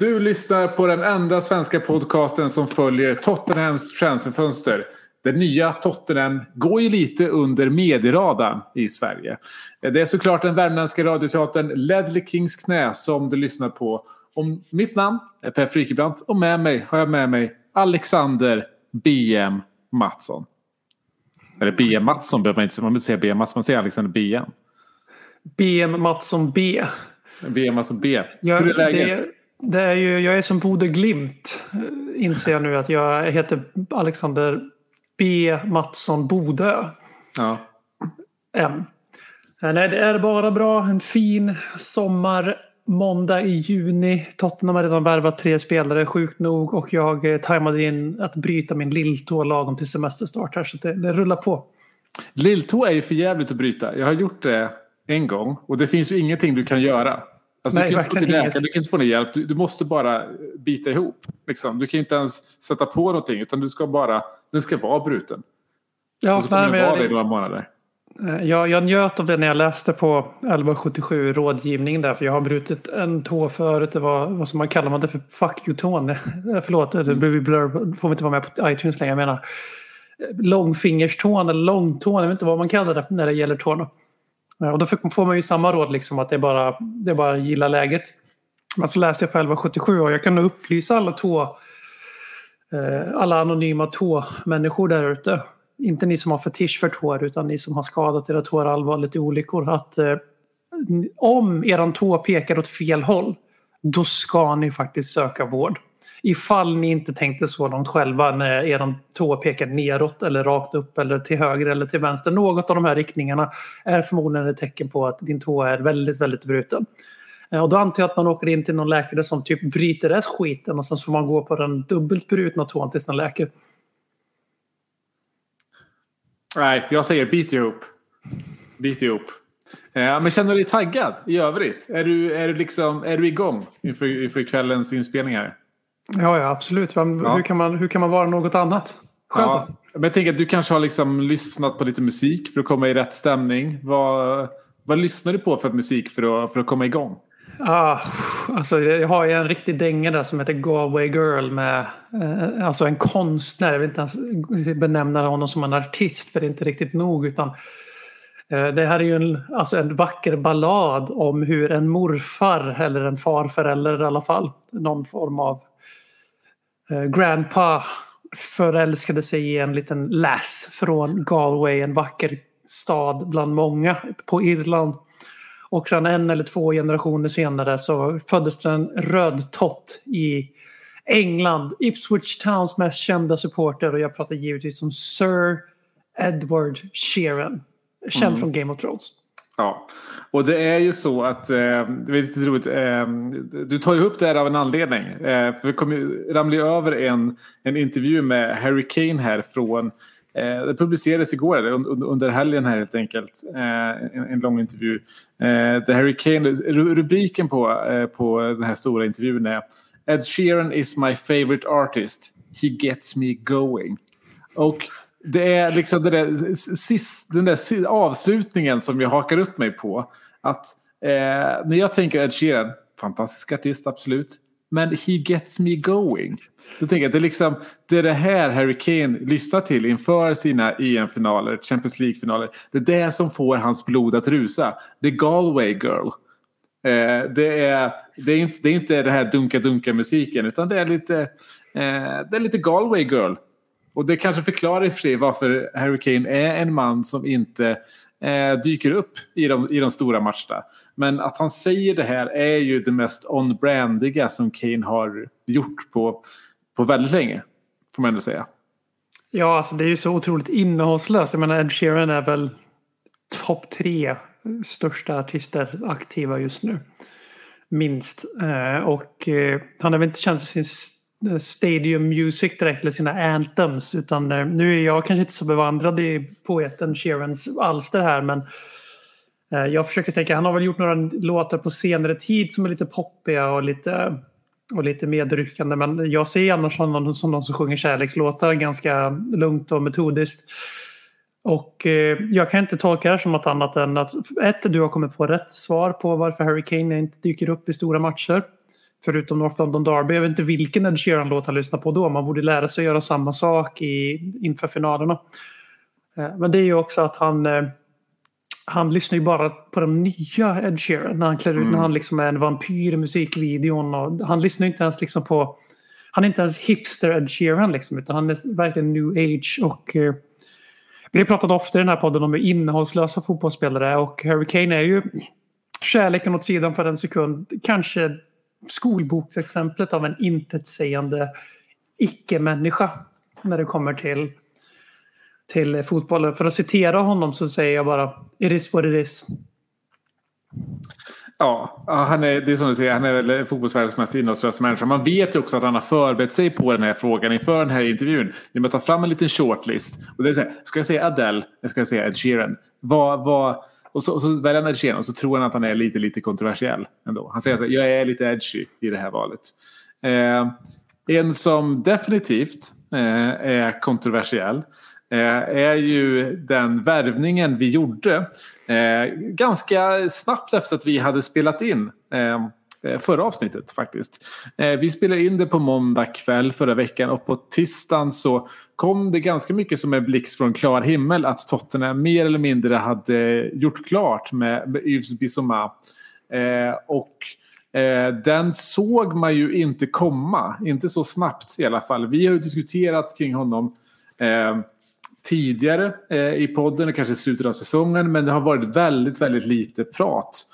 Du lyssnar på den enda svenska podcasten som följer Tottenhams transferfönster. Det nya Tottenham går ju lite under medieradarn i Sverige. Det är såklart den värmländska radioteatern Ledley Kings knä som du lyssnar på. Och mitt namn är Per Frykebrant och med mig har jag med mig Alexander BM Mattsson. Eller BM Mattsson behöver man inte säga, man säga BM Mattsson, man säger Alexander BM. BM Mattsson B. BM Mattsson B. Hur är läget? Det, är ju, jag är som Bode Glimt. eh, Inser jag nu att jag heter Alexander B Mattsson Bodö. Ja. M. Eh, Nej, det är bara bra. En fin sommar. Måndag i juni. Tottenham har redan värvat tre spelare, sjukt nog. Och jag eh, tajmade in att bryta min lilltå lagom till semesterstart här. Så det, det rullar på. Lilltå är ju för jävligt att bryta. Jag har gjort det en gång och det finns ju ingenting du kan göra. Alltså, Nej, du kan inte gå till läkaren, du kan inte få någon hjälp. Du, du måste bara bita ihop. Liksom. Du kan inte ens sätta på någonting utan du ska bara, den ska vara bruten. Ja, och så kommer den vara det i jag, några månader. Eh, Jag, jag njöt av det när jag läste på 1177 rådgivning där för jag har brutit en tå förut. Det var vad som man kallar man det för fuck you-tån. Förlåt, det blir blur, får inte vara med på iTunes längre. Jag menar långfingerstån eller långtån. Jag vet inte vad man kallar det när det gäller tårna. Eh, och då får man ju samma råd liksom att det är bara, det är bara att gilla läget. Men så läste jag på 1177 och jag kan nog upplysa alla tå eh, alla anonyma tåmänniskor där ute. Inte ni som har fetisch för tår utan ni som har skadat era tår allvarligt i olyckor. Att eh, om eran tå pekar åt fel håll då ska ni faktiskt söka vård. Ifall ni inte tänkte så långt själva när eran tå pekar neråt eller rakt upp eller till höger eller till vänster. Något av de här riktningarna är förmodligen ett tecken på att din tå är väldigt, väldigt bruten. Eh, och då antar jag att man åker in till någon läkare som typ bryter rätt skiten och sen så får man gå på den dubbelt brutna tån tills den läker. Nej, jag säger bit ihop. Bit ihop. Eh, ja, men känner du dig taggad i övrigt? Är du, är du, liksom, är du igång inför, inför kvällens inspelningar? Ja, ja absolut. Vem, Ja. Hur, kan man, hur kan man vara något annat? Själv Ja, men jag tänker att du kanske har liksom lyssnat på lite musik för att komma i rätt stämning. Vad, vad lyssnar du på för musik för att, för att komma igång? Ah, alltså, jag har ju en riktig dänga där som heter Galway Girl med eh, alltså en konstnär. Jag vill inte ens benämna honom som en artist för det är inte riktigt nog. Utan, eh, det här är ju en, alltså en vacker ballad om hur en morfar eller en farförälder i alla fall. Någon form av grandpa förälskade sig i en liten lass från Galway, en vacker stad bland många på Irland. Och sen en eller två generationer senare så föddes det en röd tott i England. Ipswich Towns mest kända supporter och jag pratar givetvis om Sir Edward Sheeran. Känd från Game of Thrones. Ja, och det är ju så att, eh, det är lite roligt, eh, du tar ju upp det här av en anledning. Eh, för vi kommer ju över en, en intervju med Harry Kane här från, eh, det publicerades igår, under, under helgen här helt enkelt. Eh, en, en lång intervju. Eh, Harry Kane, rubriken på, eh, på den här stora intervjun är Ed Sheeran is my favorite artist. He gets me going. Och det är liksom det där, sist, den där avslutningen som jag hakar upp mig på. Att eh, när jag tänker Ed Sheeran, fantastisk artist absolut. Men he gets me going. Då tänker jag att det är, liksom, det är det här Harry Kane lyssnar till inför sina EM-finaler, Champions League-finaler. Det är det som får hans blod att rusa. The Galway Girl. Eh, det, är, det, är inte, det är inte det här dunka-dunka-musiken utan det är lite, eh, det är lite Galway Girl. Och det kanske förklarar i och för sig varför Harry Kane är en man som inte eh, dyker upp i de, i de stora matcherna. Men att han säger det här är ju det mest on-brandiga som Kane har gjort på, på väldigt länge. Får man ändå säga. Ja, alltså det är ju så otroligt innehållslöst. Jag menar Ed Sheeran är väl topp tre största artister aktiva just nu. Minst. Eh, och eh, han är väl inte känd för sin Eh, Stadium Music direkt eller sina anthems. Utan eh, nu är jag kanske inte så bevandrad i poeten Sheerans alster här men eh, jag försöker tänka, han har väl gjort några låtar på senare tid som är lite poppiga och lite och lite medryckande. Men jag ser annars honom som någon som sjunger kärlekslåtar ganska lugnt och metodiskt. Och eh, jag kan inte tolka det här som något annat än att ett, du har kommit på rätt svar på varför Harry Kane inte dyker upp i stora matcher. Förutom North London Derby. Jag vet inte vilken Ed Sheeran-låt han lyssnar på då. Man borde lära sig göra samma sak i, inför finalerna. Eh, men det är ju också att han, eh, han lyssnar ju bara på de nya Ed Sheeran. När han klär ut, när han liksom är en vampyr i musikvideon. Och han lyssnar inte ens liksom på... Han är inte ens hipster Ed Sheeran liksom. Utan han är verkligen new age. Och eh, vi har pratat ofta i den här podden om hur innehållslösa fotbollsspelare är. Och Harry Kane är ju kärleken åt sidan för en sekund. Kanske skolboksexemplet av en intetsägande icke-människa. När det kommer till, till fotbollen. För att citera honom så säger jag bara It is what it is. Ja, han är, det är som du säger, han är väl fotbollsvärldens mest innehållslösa människa. Man vet ju också att han har förberett sig på den här frågan inför den här intervjun. Genom att ta fram en liten shortlist. Och det är så här, ska jag säga Adele? Jag ska säga Ed Sheeran. Vad, vad, och, så, och så väljer han Edge och så tror han att han är lite, lite kontroversiell ändå. Han säger att jag är lite edgy i det här valet. Eh, en som definitivt eh, är kontroversiell eh, är ju den värvningen vi gjorde eh, ganska snabbt efter att vi hade spelat in eh, Eh, förra avsnittet faktiskt. Eh, vi spelade in det på måndag kväll förra veckan och på tisdagen så kom det ganska mycket som en blixt från klar himmel att Tottenham mer eller mindre hade gjort klart med, med Yves Bissoma. Eh, och Eh, den såg man ju inte komma, inte så snabbt i alla fall. Vi har ju diskuterat kring honom eh, tidigare eh, i podden, kanske i slutet av säsongen, men det har varit väldigt, väldigt lite prat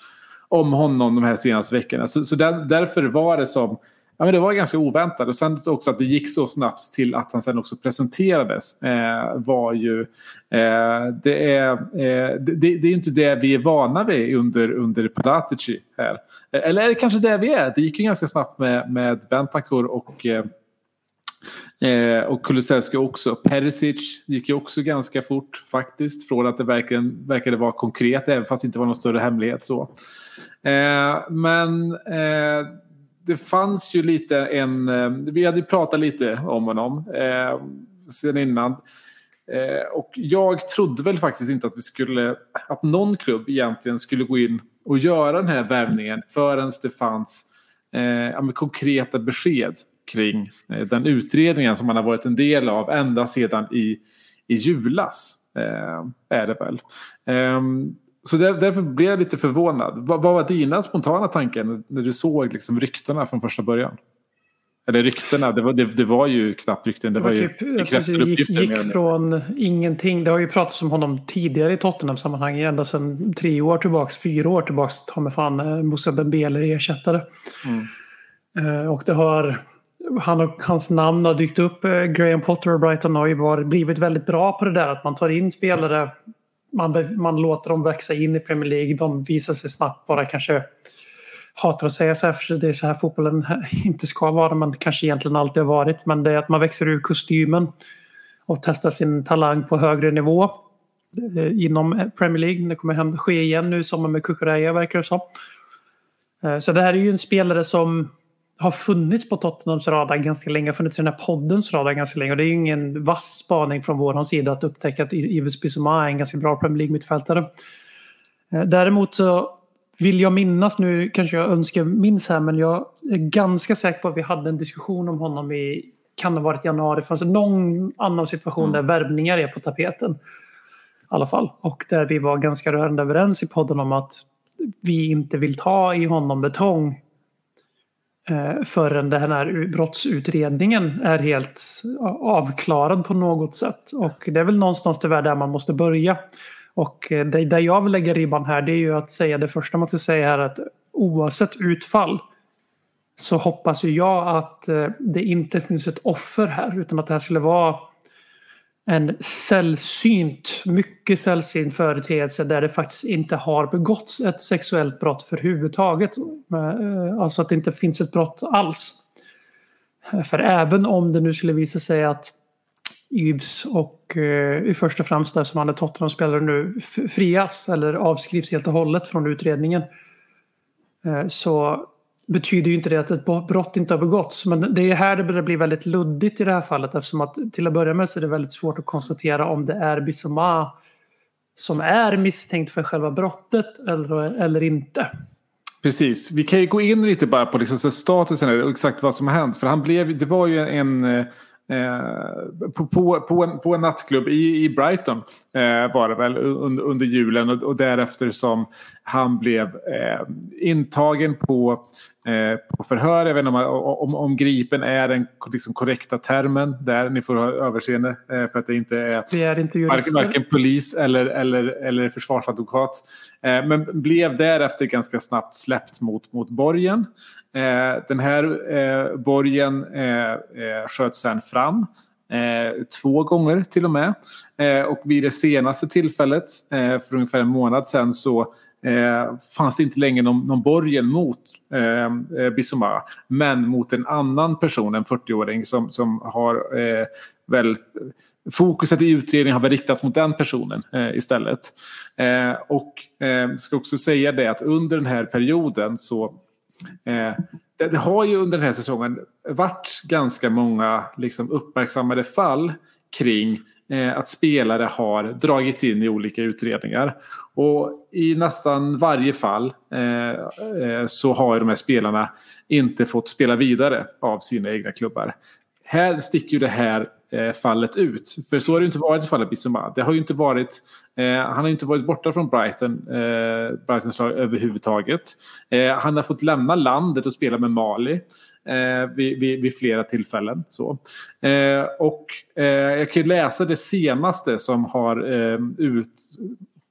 om honom de här senaste veckorna. Så, så där, därför var det som, ja men det var ganska oväntat. Och sen också att det gick så snabbt till att han sen också presenterades eh, var ju, eh, det är, eh, det, det är ju inte det vi är vana vid under, under Padatici här. Eh, eller är det kanske det vi är? Det gick ju ganska snabbt med, med Bentancur och eh, eh, och Kulusevski också. Perisic gick ju också ganska fort faktiskt. Från att det verkligen verkade vara konkret även fast det inte var någon större hemlighet så. Eh, men eh, det fanns ju lite en... Eh, vi hade ju pratat lite om honom eh, sen innan. Eh, och jag trodde väl faktiskt inte att vi skulle... Att någon klubb egentligen skulle gå in och göra den här värvningen förrän det fanns eh, ja, konkreta besked kring eh, den utredningen som man har varit en del av ända sedan i, i julas. Eh, är det väl. Ehm, så där, därför blev jag lite förvånad. Vad, vad var dina spontana tankar när, när du såg liksom ryktena från första början? Eller ryktena, det var, det, det var ju knappt rykten. Det Det var var ju typ, bekräftade gick, uppgifter. gick mindre. från ingenting. Det har ju pratats om honom tidigare i Tottenham-sammanhang. Ända sedan tre år tillbaks, fyra år tillbaks. Ta mig fan eh, Moussa Dembele ersättare. Eh, och det har... Han och, hans namn har dykt upp. Eh, Graham Potter och Brighton har ju varit, blivit väldigt bra på det där. Att man tar in spelare. Man, man låter dem växa in i Premier League. De visar sig snabbt bara kanske hatar att säga så här för det är så här fotbollen inte ska vara men kanske egentligen alltid har varit. Men det är att man växer ur kostymen och testar sin talang på högre nivå eh, inom Premier League. Det kommer ske igen nu i sommar med Kukureya verkar det som. Eh, så det här är ju en spelare som har funnits på Tottenhams radar ganska länge, har funnits i den här poddens radar ganska länge. Och det är ju ingen vass spaning från vår sida att upptäcka att Ives Bissouma är en ganska bra Premier League-mittfältare. Eh, Däremot så vill jag minnas, nu kanske jag önskar minns här, men jag är ganska säker på att vi hade en diskussion om honom i, kan ha varit januari, fanns det någon annan situation där värvningar är på tapeten. I alla fall. Och där vi var ganska rörande överens i podden om att vi inte vill ta i honom betong Eh, förrän den här brottsutredningen är helt avklarad på något sätt. Och det är väl någonstans tyvärr där man måste börja. Och eh, det, där jag vill lägga ribban här det är ju att säga det första man ska säga här att oavsett utfall så hoppas jag att eh, det inte finns ett offer här utan att det här skulle vara en sällsynt, mycket sällsynt företeelse där det faktiskt inte har begåtts ett sexuellt brott för huvudtaget. Eh, alltså att det inte finns ett brott alls. För även om det nu skulle visa sig att Ybs och eh, i första främst där som han är Tottenham-spelare nu frias eller avskrivs helt och hållet från utredningen. Eh, så betyder ju inte det att ett brott inte har begåtts. Men det är här det börjar bli väldigt luddigt i det här fallet eftersom att till att börja med så är det väldigt svårt att konstatera om det är Bissoma som är misstänkt för själva brottet eller, eller inte. Precis. Vi kan ju gå in lite bara på liksom statusen och exakt vad som har hänt. För han blev, det var ju en... Eh, eh, på, på, på, en, på en nattklubb i, i Brighton eh, var det väl under, under julen och, och därefter som han blev eh, intagen på, eh, på förhör. Jag vet inte om, om, om gripen är den liksom, korrekta termen där. Ni får ha överseende eh, för att det inte är Vi är inte varken, varken polis eller, eller, eller försvarsadvokat. Men blev därefter ganska snabbt släppt mot, mot borgen. Eh, den här eh, borgen eh, eh, sköts sen fram. Eh, två gånger till och med. Eh, och vid det senaste tillfället eh, för ungefär en månad sedan så eh, fanns det inte längre någon, någon borgen mot eh, eh Bissoma. Men mot en annan person, en 40-åring som, som har eh, väl fokuset i utredningen har väl riktats mot den personen eh, istället. Eh, och eh, ska också säga det att under den här perioden så Eh, det, det har ju under den här säsongen varit ganska många liksom, uppmärksammade fall kring eh, att spelare har dragits in i olika utredningar. Och i nästan varje fall eh, eh så har de här spelarna inte fått spela vidare av sina egna klubbar. Här sticker ju det här Eh, fallet ut. För så har det inte varit i fallet Bissouma. Det har ju inte varit, eh, han har inte varit borta från Brighton, eh, Brightons lag överhuvudtaget. Eh, han har fått lämna landet och spela med Mali eh, vid, vid, vid flera tillfällen. Så. Eh, och eh, jag kan ju läsa det senaste som har eh, ut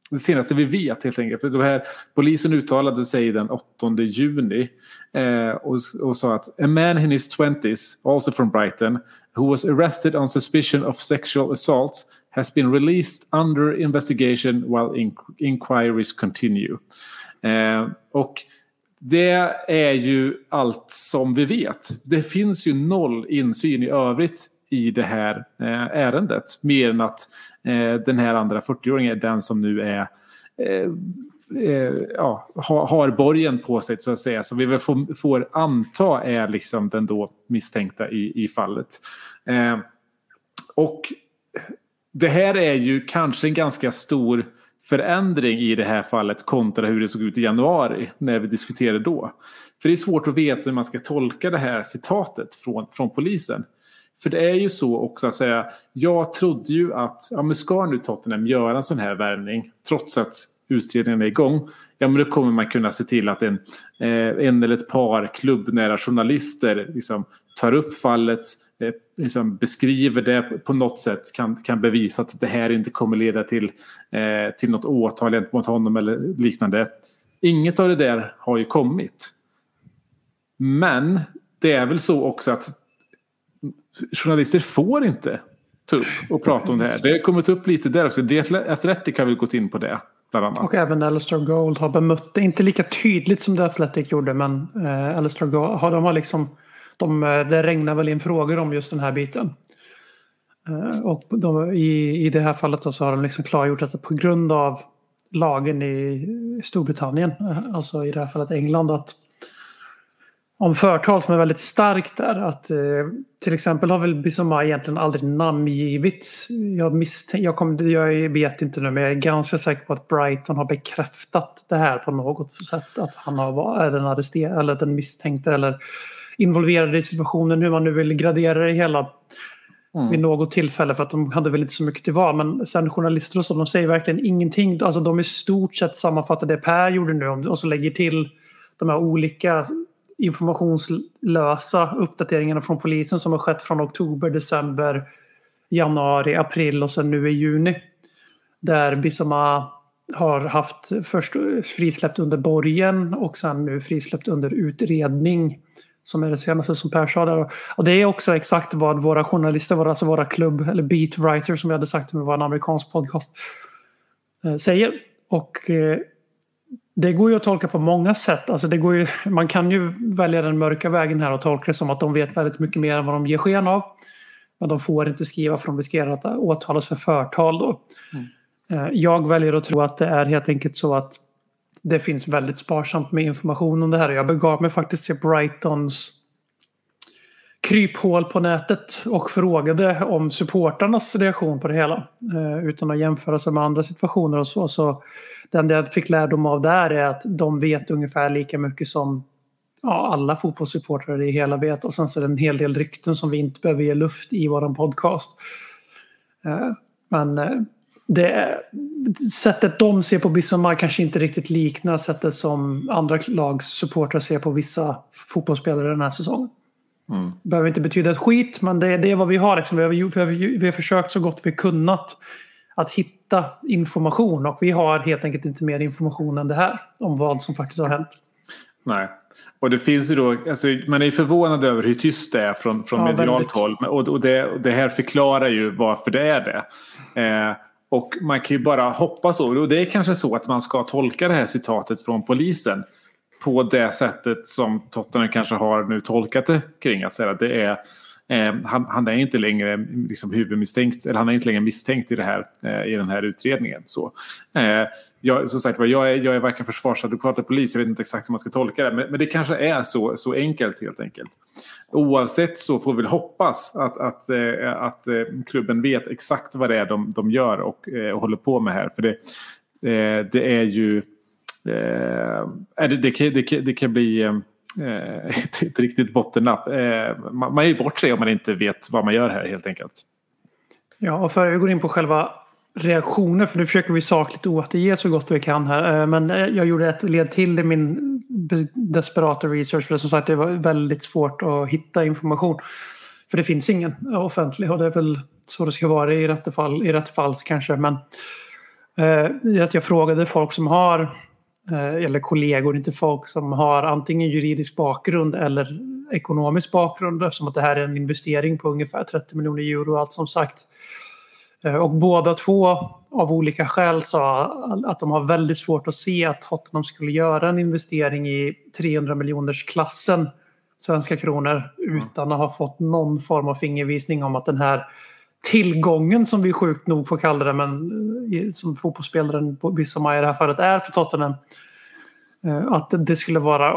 det senaste vi vet helt enkelt. För det här, polisen uttalade sig den 8 juni eh, och, och sa att a man in his 20s, also from Brighton, who was arrested on suspicion of sexual assault has been released under investigation while in, inquiries continue. Eh, och det är ju allt som vi vet. Det finns ju noll insyn i övrigt i det här eh, ärendet. Mer än att eh, den här andra 40-åringen är den som nu är eh, eh, ja, har, har borgen på sig så att säga. som vi väl får, får anta är liksom den då misstänkta i, i fallet. Eh, och det här är ju kanske en ganska stor förändring i det här fallet kontra hur det såg ut i januari när vi diskuterade då. För det är svårt att veta hur man ska tolka det här citatet från, från polisen. För det är ju så också att säga, jag trodde ju att, ja men ska nu Tottenham göra en sån här värvning trots att utredningen är igång, ja men då kommer man kunna se till att en, eh, en eller ett par klubbnära journalister liksom, tar upp fallet, eh, liksom beskriver det på något sätt, kan, kan bevisa att det här inte kommer leda till, eh, till något åtal gentemot honom eller liknande. Inget av det där har ju kommit. Men det är väl så också att journalister får inte ta upp och prata om det här. Det har kommit upp lite där också. Det Athletic har väl gått in på det. Bland annat. Och även Alistair Gold har bemött det. Inte lika tydligt som The Athletic gjorde men eh, Alistair Gold har, de har liksom de, eh, det regnar väl in frågor om just den här biten. Eh, och de, i, i det här fallet då så har de liksom klargjort att på grund av lagen i Storbritannien, eh, alltså i det här fallet England, att om förtal som är väldigt starkt där. Att, eh, till exempel har väl Bissoma egentligen aldrig namngivits. Jag, jag, kom, jag vet inte nu men jag är ganska säker på att Brighton har bekräftat det här på något sätt. Att han har, är den arresterad eller den misstänkte eller involverade i situationen. Hur man nu vill gradera det hela Mm. vid något tillfälle för att de hade väl inte så mycket till val. Men sen journalister och så, de säger verkligen ingenting. Alltså de i stort sett sammanfattar det Per gjorde nu och så lägger till de här olika informationslösa uppdateringarna från polisen som har skett från oktober, december, januari, april och sen nu i juni. Där Bissoma har haft först frisläppt under borgen och sen nu frisläppt under utredning Som är det senaste som Per sa där. Och det är också exakt vad våra journalister, alltså våra klubb eller beatwriter som vi hade sagt med vår amerikansk podcast eh, säger. Och eh, det går ju att tolka på många sätt. Alltså det går ju, man kan ju välja den mörka vägen här och tolka det som att de vet väldigt mycket mer än vad de ger sken av. Men de får inte skriva för de riskerar att åtalas för förtal då. Eh, Jag väljer att tro att det är helt enkelt så att det finns väldigt sparsamt med information om det här. Jag begav mig faktiskt till Brightons kryphål på nätet och frågade om supportarnas reaktion på det hela. Eh, utan att jämföra sig med andra situationer och så. så den jag fick lärdom av där är att de vet ungefär lika mycket som ja, alla fotbollssupportrar i hela vet. Och sen så är det en hel del rykten som vi inte behöver ge luft i vår podcast. Eh, Men eh, det sättet de ser på Bissomar kanske inte riktigt liknar sättet som andra lags supportrar ser på vissa fotbollsspelare den här säsongen. Behöver inte betyda ett skit, men det, det är vad vi har. Liksom. Vi, har, vi, har, vi har försökt så gott vi kunnat att hitta information och vi har helt enkelt inte mer information än det här om vad som faktiskt har hänt. Nej. Och det finns ju då, alltså, man är ju förvånad över hur tyst det är från, från Ja, medialt håll. Och, och, det, och det här förklarar ju varför det är det. Eh, och man kan ju bara hoppas och det är kanske så att man ska tolka det här citatet från polisen på det sättet som Tottenham kanske har nu tolkat det kring. Att säga att det är, Eh, han, han är inte längre liksom huvudmisstänkt, eller han är inte längre misstänkt i, det här, eh, i den här utredningen. Så, eh, jag, som sagt, var, jag, är, jag är varken försvarsadvokat eller polis, jag vet inte exakt hur man ska tolka det. Men, men det kanske är så, så enkelt helt enkelt. Oavsett så får vi väl hoppas att, att, eh, att eh, klubben vet exakt vad det är de, de gör och, eh, och håller på med här. För det, eh, det är ju... Eh, det, det, kan, det, det kan bli eh, Eh, ett, ett riktigt bottennapp. Eh, man, man är ju bort sig om man inte vet vad man gör här helt enkelt. Ja, och för vi går in på själva reaktioner, för nu försöker vi sakligt återge så gott vi kan här. Eh, men jag gjorde ett led till i min desperata research, för som sagt det var väldigt svårt att hitta information. För det finns ingen offentlig och det är väl så det ska vara i rätt fall, i rätt fall kanske. Men eh, att jag frågade folk som har, eller kollegor, inte folk som har antingen juridisk bakgrund eller ekonomisk bakgrund eftersom att det här är en investering på ungefär 30 miljoner euro allt som sagt. Eh, Och båda två av olika skäl sa att de har väldigt svårt att se att Tottenham skulle göra en investering i 300 miljoners klassen svenska kronor utan att ha fått någon form av fingervisning om att den här tillgången som vi sjukt nog får kalla det men eh, som fotbollsspelaren Bissoma i det här fallet är för Tottenham eh, att det skulle vara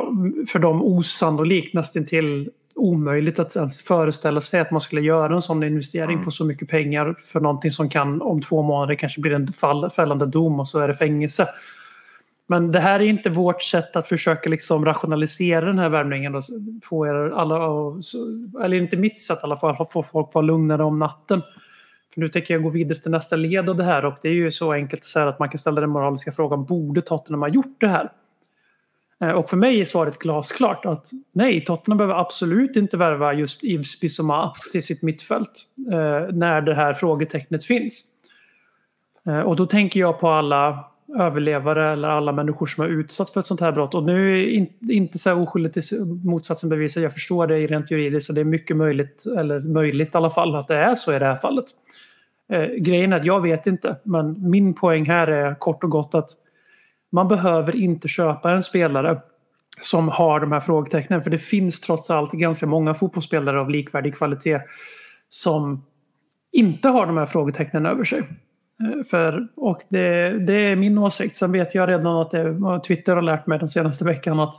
för dem osannolikt nästan till omöjligt att ens föreställa sig att man skulle göra en sån investering på så mycket pengar för någonting som kan om två månader kanske blir en fall, fällande dom och så är det fängelse. Men det här är inte vårt sätt att försöka liksom rationalisera den här värmningen. och få er alla, att- eller inte mitt sätt i alla fall, att få folk att vara lugnare om natten. För nu tänker jag gå vidare till nästa led av det här och det är ju så enkelt att säga att man kan ställa den moraliska frågan, borde Tottenham ha gjort det här? Eh, och för mig är svaret glasklart att nej, Tottenham behöver absolut inte värva just Yves Bissoma till sitt mittfält eh, när det här frågetecknet finns. Eh, och då tänker jag på alla överlevare eller alla människor som har utsatts för ett sånt här brott. Och nu är in, inte så här oskyldigt till motsatsen bevisad. Jag förstår det rent juridiskt och det är mycket möjligt, eller möjligt i alla fall, att det är så i det här fallet. Eh, grejen är att jag vet inte, men min poäng här är kort och gott att man behöver inte köpa en spelare som har de här frågetecknen. För det finns trots allt ganska många fotbollsspelare av likvärdig kvalitet som inte har de här frågetecknen över sig. Eh, för, och det, det är min åsikt. Sen vet jag redan att det, Twitter har lärt mig den senaste veckan att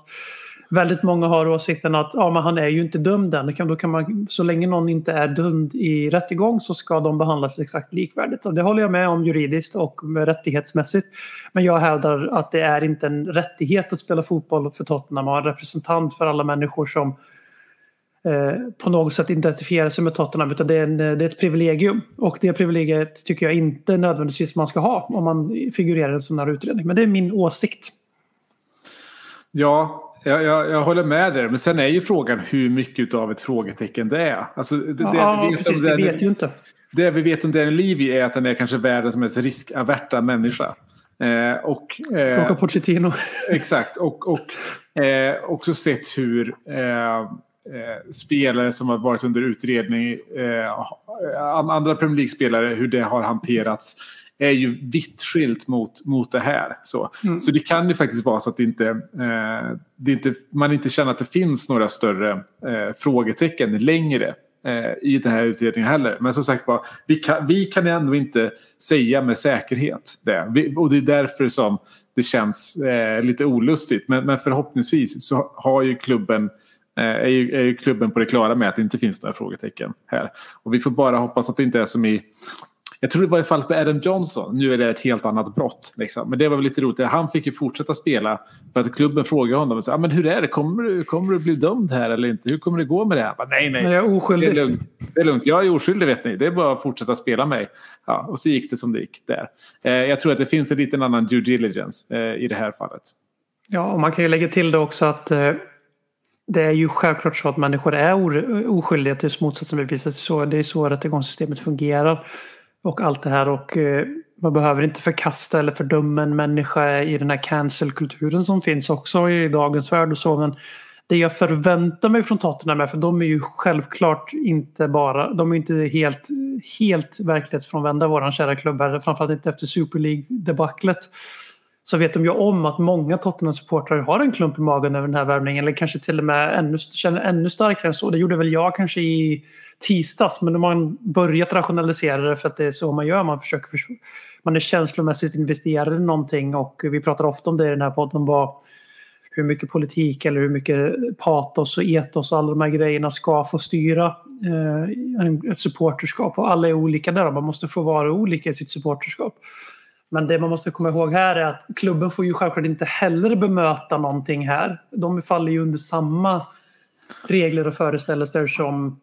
väldigt många har åsikten att ja, men han är ju inte dömd än. Då kan man, så länge någon inte är dömd i rättegång så ska de behandlas exakt likvärdigt. Och det håller jag med om juridiskt och rättighetsmässigt. Men jag hävdar att det är inte en rättighet att spela fotboll för Tottenham och ha en representant för alla människor som på något sätt identifierar sig med Tottenham utan det är, en, det är ett privilegium. Och det privilegiet tycker jag inte nödvändigtvis man ska ha om man figurerar i en sån här utredning. Men det är min åsikt. Ja, jag, jag, jag håller med där. Men sen är ju frågan hur mycket av ett frågetecken det är. Alltså, det, det, ja, vi vet precis. om Vi vet ju inte. Det vi vet om Daniel Levy är att han är kanske världens mest riskaverta människa. Eh, och, eh, Fråga Pochettino. Exakt. Och, och eh, också sett hur, eh, eh, spelare som har varit under utredning, eh, andra Premier League-spelare, hur det har hanterats är ju vitt skilt mot, mot det här. Så. Mm. så det kan ju faktiskt vara så att det inte, eh, det inte, man inte känner att det finns några större eh, frågetecken längre eh, i den här utredningen heller. Men som sagt var, vi kan, vi kan ändå inte säga med säkerhet det. Vi, och det är därför som det känns eh, lite olustigt. Men, men, förhoppningsvis så har ju klubben är ju, är ju klubben på det klara med att det inte finns några frågetecken här. Och vi får bara hoppas att det inte är som i jag tror det var i fallet med Adam Johnson. Nu är det ett helt annat brott. Liksom. Men det var väl lite roligt. Han fick ju fortsätta spela för att klubben frågade honom. Så, ah, men hur är det? Kommer du, kommer du bli dömd här eller inte? Hur kommer det gå med det här? Bara, nej, nej. Jag är oskyldig. Det är, lugnt. det är lugnt. Jag är oskyldig vet ni. Det är bara att fortsätta spela mig. Ja, och så gick det som det gick där. Eh, jag tror att det finns en liten annan due diligence eh, i det här fallet. Ja, och man kan ju lägga till det också att eh, det är ju självklart så att människor är oskyldiga tills motsatsen bevisas. det är så rättegångssystemet fungerar och allt det här. Och eh, man behöver inte förkasta eller fördöma en människa i den här cancelkulturen som finns också i dagens värld och så. Men det jag förväntar mig från Tottenham är, för de är ju självklart inte bara, de är inte helt, helt verklighetsfrånvända våran kära klubb här, framförallt inte efter Super League-debaclet. Så vet de ju om att många Tottenham-supportrar har en klump i magen över den här värvningen eller kanske till och med ännu, känner ännu starkare än så. Det gjorde väl jag kanske i tisdags. Men de har börjat rationalisera det för att det är så man gör. Man, försöker man är känslomässigt investerad i någonting och vi pratar ofta om det i den här podden. Vad, hur mycket politik eller hur mycket patos och etos och alla de här grejerna ska få styra eh, ett supporterskap. Och alla är olika där. Man måste få vara olika i sitt supporterskap. Men det man måste komma ihåg här är att klubben får ju självklart inte heller bemöta någonting här. De faller ju under samma regler och föreställelser som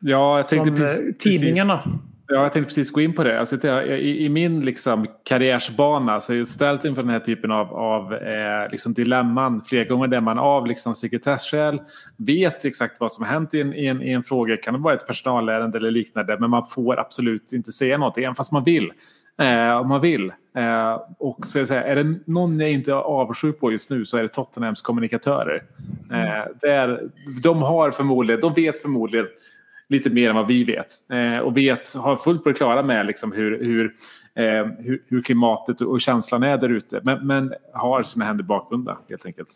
Ja, som precis, tidningarna. Precis, ja, jag tänkte precis gå in på det. Alltså, i, I min liksom, karriärsbana så är jag ställt inför den här typen av, av eh, liksom dilemman flera gånger där man av liksom, sekretesskäl vet exakt vad som har hänt i en, i, en, i en fråga. Kan det vara ett personalärende eller liknande men man får absolut inte säga någonting även fast man vill. Eh, om man vill. Eh, och så är, är det någon jag inte är avundsjuk på just nu så är det Tottenhams kommunikatörer. Eh, där, de har förmodligen, de vet förmodligen lite mer än vad vi vet. Eh, och vet, har fullt på det klara med liksom hur, hur, eh, hur, hur, klimatet och känslan är där ute. Men, men, har sina händer bakbundna helt enkelt.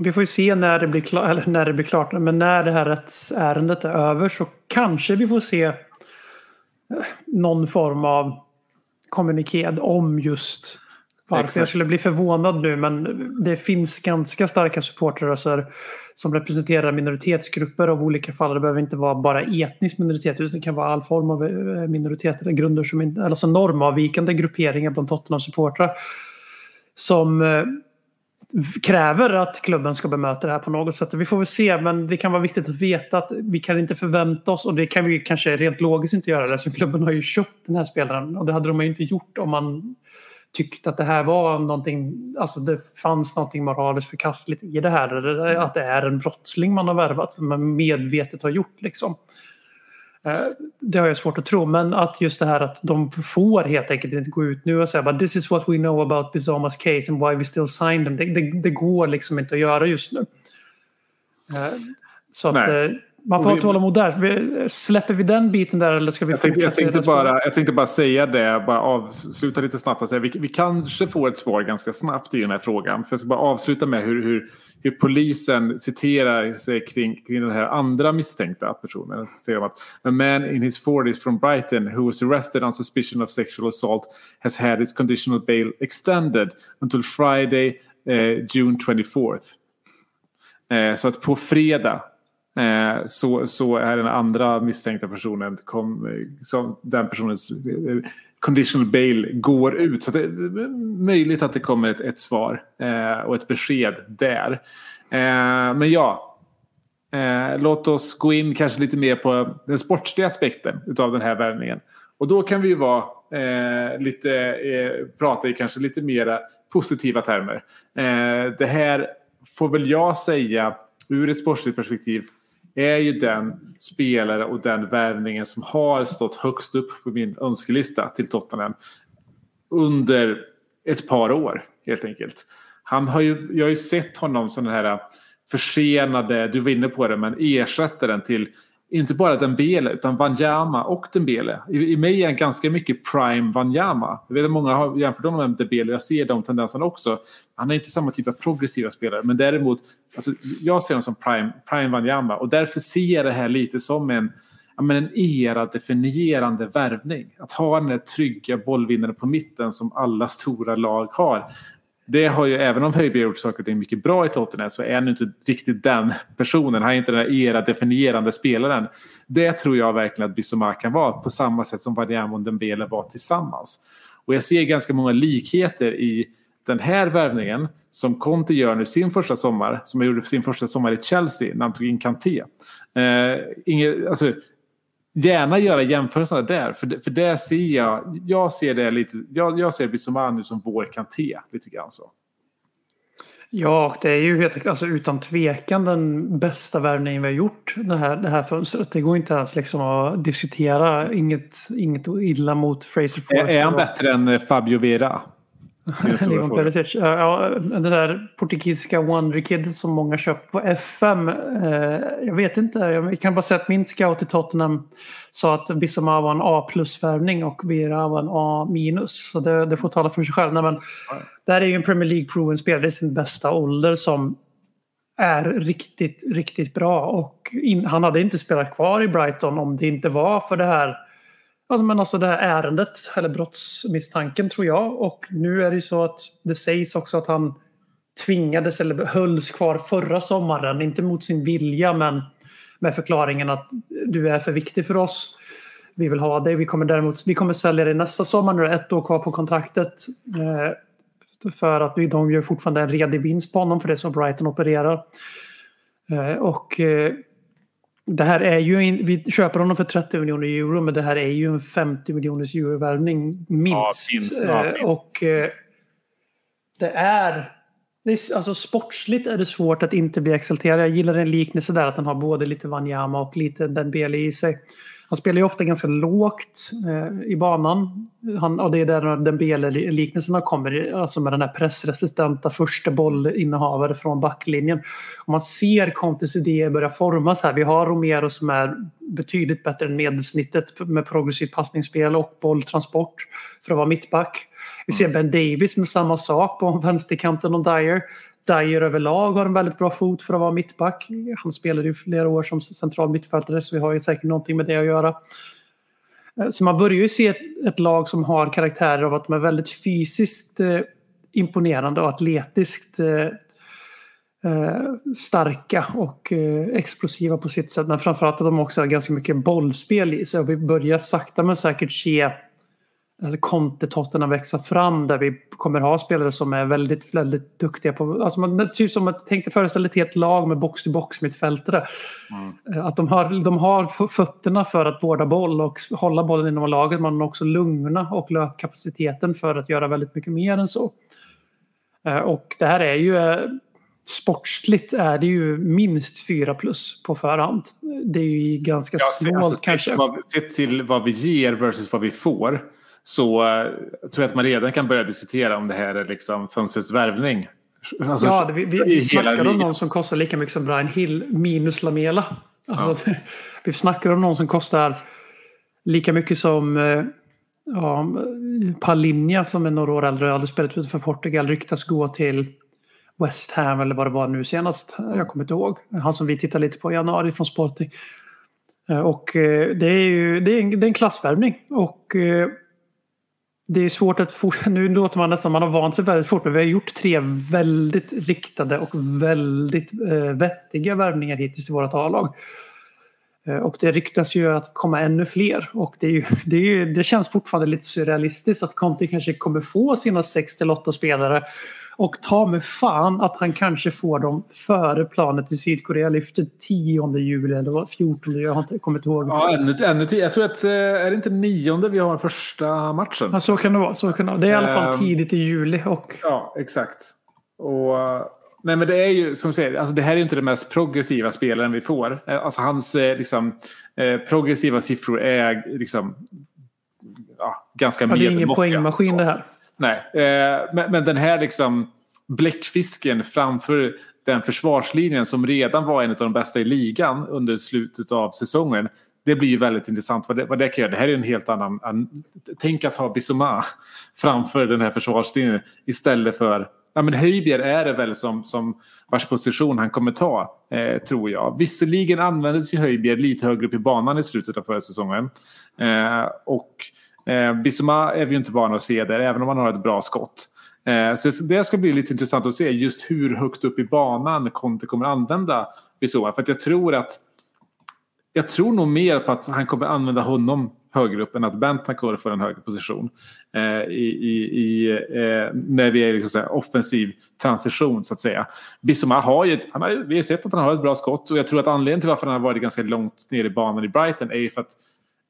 Vi får ju se när det, blir klart, eller när det blir klart. Men när det här rättsärendet är över så kanske vi får se eh, någon form av kommuniké om just varför. Exakt. Jag skulle bli förvånad nu men det finns ganska starka supportrörelser som representerar minoritetsgrupper av olika fall. Det behöver inte vara bara etnisk minoritet utan det kan vara all form av eh, minoriteter, grunder som alltså normavvikande grupperingar bland Tottenham-supportrar som eh, kräver att klubben ska bemöta det här på något sätt. Vi får väl se, men det kan vara viktigt att veta att vi kan inte förvänta oss, och det kan vi kanske rent logiskt inte göra, eftersom klubben har ju köpt den här spelaren och det hade de ju inte gjort om man tyckte att det här var någonting, alltså det fanns någonting moraliskt förkastligt i det här. Att det är en brottsling man har värvat, som man medvetet har gjort liksom. Eh, det har jag svårt att tro, men att just det här att de får helt enkelt inte gå ut nu och säga but this is what we know about Bizomas case and why we still signed them. Det, det, det går liksom inte att göra just nu. Eh, så att, Nej. Man får ha tålamod där. Släpper vi den biten där eller ska vi jag tänkte, jag tänkte, bara, jag tänkte bara säga det, bara avsluta lite snabbt och säga vi, vi kanske får ett svar ganska snabbt i den här frågan. För jag ska bara avsluta med hur, hur, hur polisen citerar sig kring, kring den här andra misstänkta personen. Så säger de att a man in his 40s from Brighton who was arrested on suspicion of sexual assault has had his conditional bail extended until Friday, eh, June 24th. Eh, så att på fredag Eh, så, så är den andra misstänkta personen, kom, eh, som den personens eh, conditional bail går ut. Så det är möjligt att det kommer ett, ett svar eh, och ett besked där. Eh, men ja, eh, låt oss gå in kanske lite mer på den sportsliga aspekten av den här värvningen. Och då kan vi ju vara eh, lite, prata i kanske lite mera positiva termer. det här får väl jag säga ur ett sportsligt perspektiv är ju den spelare och den värvningen som har stått högst upp på min önskelista till Tottenham under ett par år helt enkelt. Han har ju, jag har ju sett honom som den här försenade, du var inne på det, men ersättaren till inte bara Dembele utan Wanyama och Dembele. I, I mig är han ganska mycket prime Wanyama. Jag vet att många har jämfört honom med Dembele och jag ser de tendenserna också. Han är inte samma typ av progressiva spelare men däremot, alltså, jag ser honom som prime, prime Wanyama och därför ser jag det här lite som en ja, men en era-definierande värvning. Att ha den där trygga bollvinnaren på mitten som alla stora lag har. Det har ju, även om Höjby har gjort saker och ting mycket bra i Tottenham så är han inte riktigt den personen. Han är inte den där era-definierande spelaren. Det tror jag verkligen att Bissoma kan vara på samma sätt som Vadiamo och Dembele var tillsammans. Och jag ser ganska många likheter i den här värvningen som Conte gör nu sin första sommar, som han gjorde sin första sommar i Chelsea när han tog in Kanté. Eh, inget, alltså, gärna göra jämförelserna där. För det, för det ser jag, jag ser det lite, jag, jag ser Bissoma nu som vår Kanté lite grann så. Ja, det är ju helt, alltså, utan tvekan den bästa värvningen vi har gjort det här, det här fönstret. Det går inte ens liksom att diskutera. Inget, inget illa mot Fraser Forster. är han bättre än Fabio Vera? Leon. Perisic. Ja, den där portugisiska Wonder Kid som många köpt på FM. Eh, jag vet inte. Jag kan bara säga att min scout i Tottenham sa att Bissoma var en A plus-värvning och Vera var en A minus. Så det, det får tala för sig själv. Nej, men, det här är ju en Premier League-proven spelare i sin bästa ålder som är riktigt, riktigt bra. Och in, han hade inte spelat kvar i Brighton om det inte var för det här Alltså, men alltså det här ärendet, eller brottsmisstanken tror jag. Och nu är det ju så att det sägs också att han tvingades eller hölls kvar förra sommaren. Inte mot sin vilja men med förklaringen att du är för viktig för oss. Vi vill ha dig. Vi kommer däremot vi kommer sälja dig nästa sommar. Nu är det ett år kvar på kontraktet. Eh, för att vi, de gör fortfarande en redig vinst på honom för det som Brighton opererar. Eh, och eh, det här är ju, en, vi köper honom för 30 miljoner euro men det här är ju en 50 miljoners euro-värvning minst. Ja, minst, ja, Eh, minst. Och eh, det är, det är, alltså sportsligt är det svårt att inte bli exalterad. Jag gillar en liknelse där att han har både lite Wanyama och lite Dembele i sig. Han spelar ju ofta ganska lågt eh, i banan. Han, och det är där den Dembele-liknelserna kommer, alltså med den här pressresistenta första bollinnehavare från backlinjen. Och man ser Contes idéer börja formas här. Vi har Romero som är betydligt bättre än medelsnittet med progressivt passningsspel och bolltransport för att vara mittback. Vi ser Ben Davis med samma sak på vänsterkanten och Dyer. Dyer överlag har en väldigt bra fot för att vara mittback. Han spelade ju flera år som central mittfältare så vi har ju säkert någonting med det att göra. Eh, så man börjar ju se ett, ett lag som har karaktärer av att de är väldigt fysiskt eh, imponerande och atletiskt eh, eh, starka och eh, explosiva på sitt sätt. Men framförallt att de också har ganska mycket bollspel i sig. Och vi börjar sakta men säkert se alltså, Conte-totterna växa fram där vi kommer ha spelare som är väldigt, väldigt duktiga på... Alltså man, typ som att tänkte föreställa ett helt lag med box-to-box mittfältare. Eh, Att de har, de har fötterna för att vårda boll och hålla bollen inom laget. Man har också lungorna och löpkapaciteten för att göra väldigt mycket mer än så. Eh, Och det här är ju... eh, Sportsligt är det ju minst 4 plus på förhand. Det är ju ganska Ja, snålt alltså, kanske. Sett till vad vi ger versus vad vi får så eh, tror jag att man redan kan börja diskutera om det här är liksom fönstrets värvning. Alltså, Ja, vi, vi, vi snackar om någon som kostar lika mycket som Brian Hill minus Lamela. Alltså, vi snackar om någon som kostar lika mycket som eh, ja, Palinja som är några år äldre och aldrig spelat utanför Portugal ryktas gå till West Ham eller vad det var nu senast. Jag kommer inte ihåg. Han som vi tittar lite på i januari från Sporting. Eh, Och det är ju det är en, det är en klassvärvning. Och det är svårt att for, nu låter man nästan man har vant sig väldigt fort men vi har gjort tre väldigt riktade och väldigt eh, vettiga värvningar hittills i våra A-lag. Eh, och det ryktas ju att komma ännu fler och det, är ju, det, är ju, det känns fortfarande lite surrealistiskt att Conte kanske kommer få sina 6 till 8 spelare och ta med fan att han kanske får dem före planet i Sydkorea lyfter 10 juli eller vad, 14 jag har inte kommit ihåg. Ja, ännu, ännu till, jag tror att eh, är det inte nionde vi har första matchen? Ja, så kan det vara. Så kan det, vara. det är i alla fall Ehm. tidigt i juli. Och, Ja, exakt. Och, eh, nej, men det är ju som säger, alltså det här är ju inte den mest progressiva spelaren vi får. Eh, Alltså hans liksom, progressiva siffror är liksom ja, ganska ja, det är ingen medelmåttiga. poängmaskin det här. Nej, eh, men, men den här liksom bläckfisken framför den försvarslinjen som redan var en av de bästa i ligan under slutet av säsongen. Det blir ju väldigt intressant vad det, vad det kan göra. Det här är en helt annan... An, tänk att ha Bissoma framför den här försvarslinjen istället för... Ja, men Höjbjer är det väl som, som vars position han kommer ta, eh, tror jag. Visserligen användes ju Höjbjer lite högre upp i banan i slutet av förra säsongen. Eh, och eh, Bissoma är vi ju inte vana att se där, även om han har ett bra skott. Eh, så det ska bli lite intressant att se just hur högt upp i banan Conte kommer använda Bissoma. För att jag tror att jag tror nog mer på att han kommer använda honom högre upp än att Bentancur får en högre position. Eh, i, i, i eh, när vi är i liksom offensiv transition så att säga. Bissoma har ju, ett, han har, vi har sett att han har ett bra skott och jag tror att anledningen till varför han har varit ganska långt ner i banan i Brighton är ju för att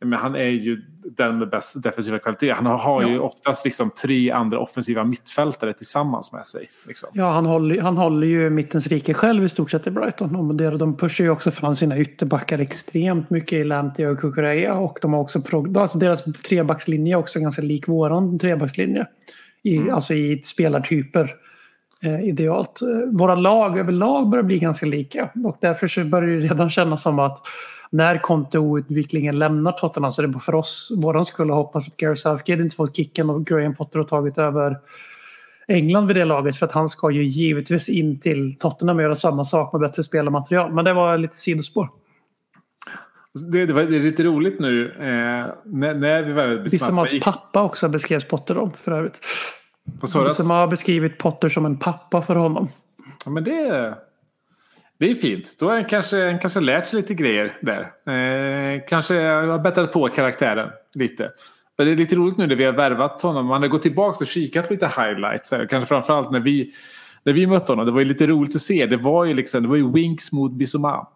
men han är ju den med bäst defensiva kvalitet. Han har ju oftast liksom tre andra offensiva mittfältare tillsammans med sig. Liksom. Ja, han håller, han håller ju mittens rike själv i stort sett i Brighton. Och de pushar ju också fram sina ytterbackar extremt mycket i Lantia och Kukureya. Och de har också alltså deras trebackslinje är också ganska lik våran trebackslinje. I, Alltså i spelartyper. Eh, idealt. Eh, Våra lag överlag börjar bli ganska lika. Och därför så börjar det redan kännas som att när Conte outvecklingen lämnar Tottenham så är det bara för oss, våran skull, att hoppas att Gary Southgate inte fått kicken och Graham Potter har tagit över England vid det laget för att han ska ju givetvis in till Tottenham och göra samma sak med bättre spelarmaterial. Men det var lite sidospår. Det, det, var, det är lite roligt nu eh, när, när vi Bissouma. Bissomas gick- pappa också beskrevs Potter om för övrigt. Vad sa du har beskrivit Potter som en pappa för honom. Ja, men det, det är fint. Då har han kanske, kanske lärt sig lite grejer där. Eh, kanske har bättrat på karaktären lite. Men det är lite roligt nu när vi har värvat honom. Man har gått tillbaka och kikat på lite highlights. här. Kanske framförallt när vi, när vi mötte honom. Det var ju lite roligt att se. Det var ju, liksom, det var ju Winks mot Bissoma.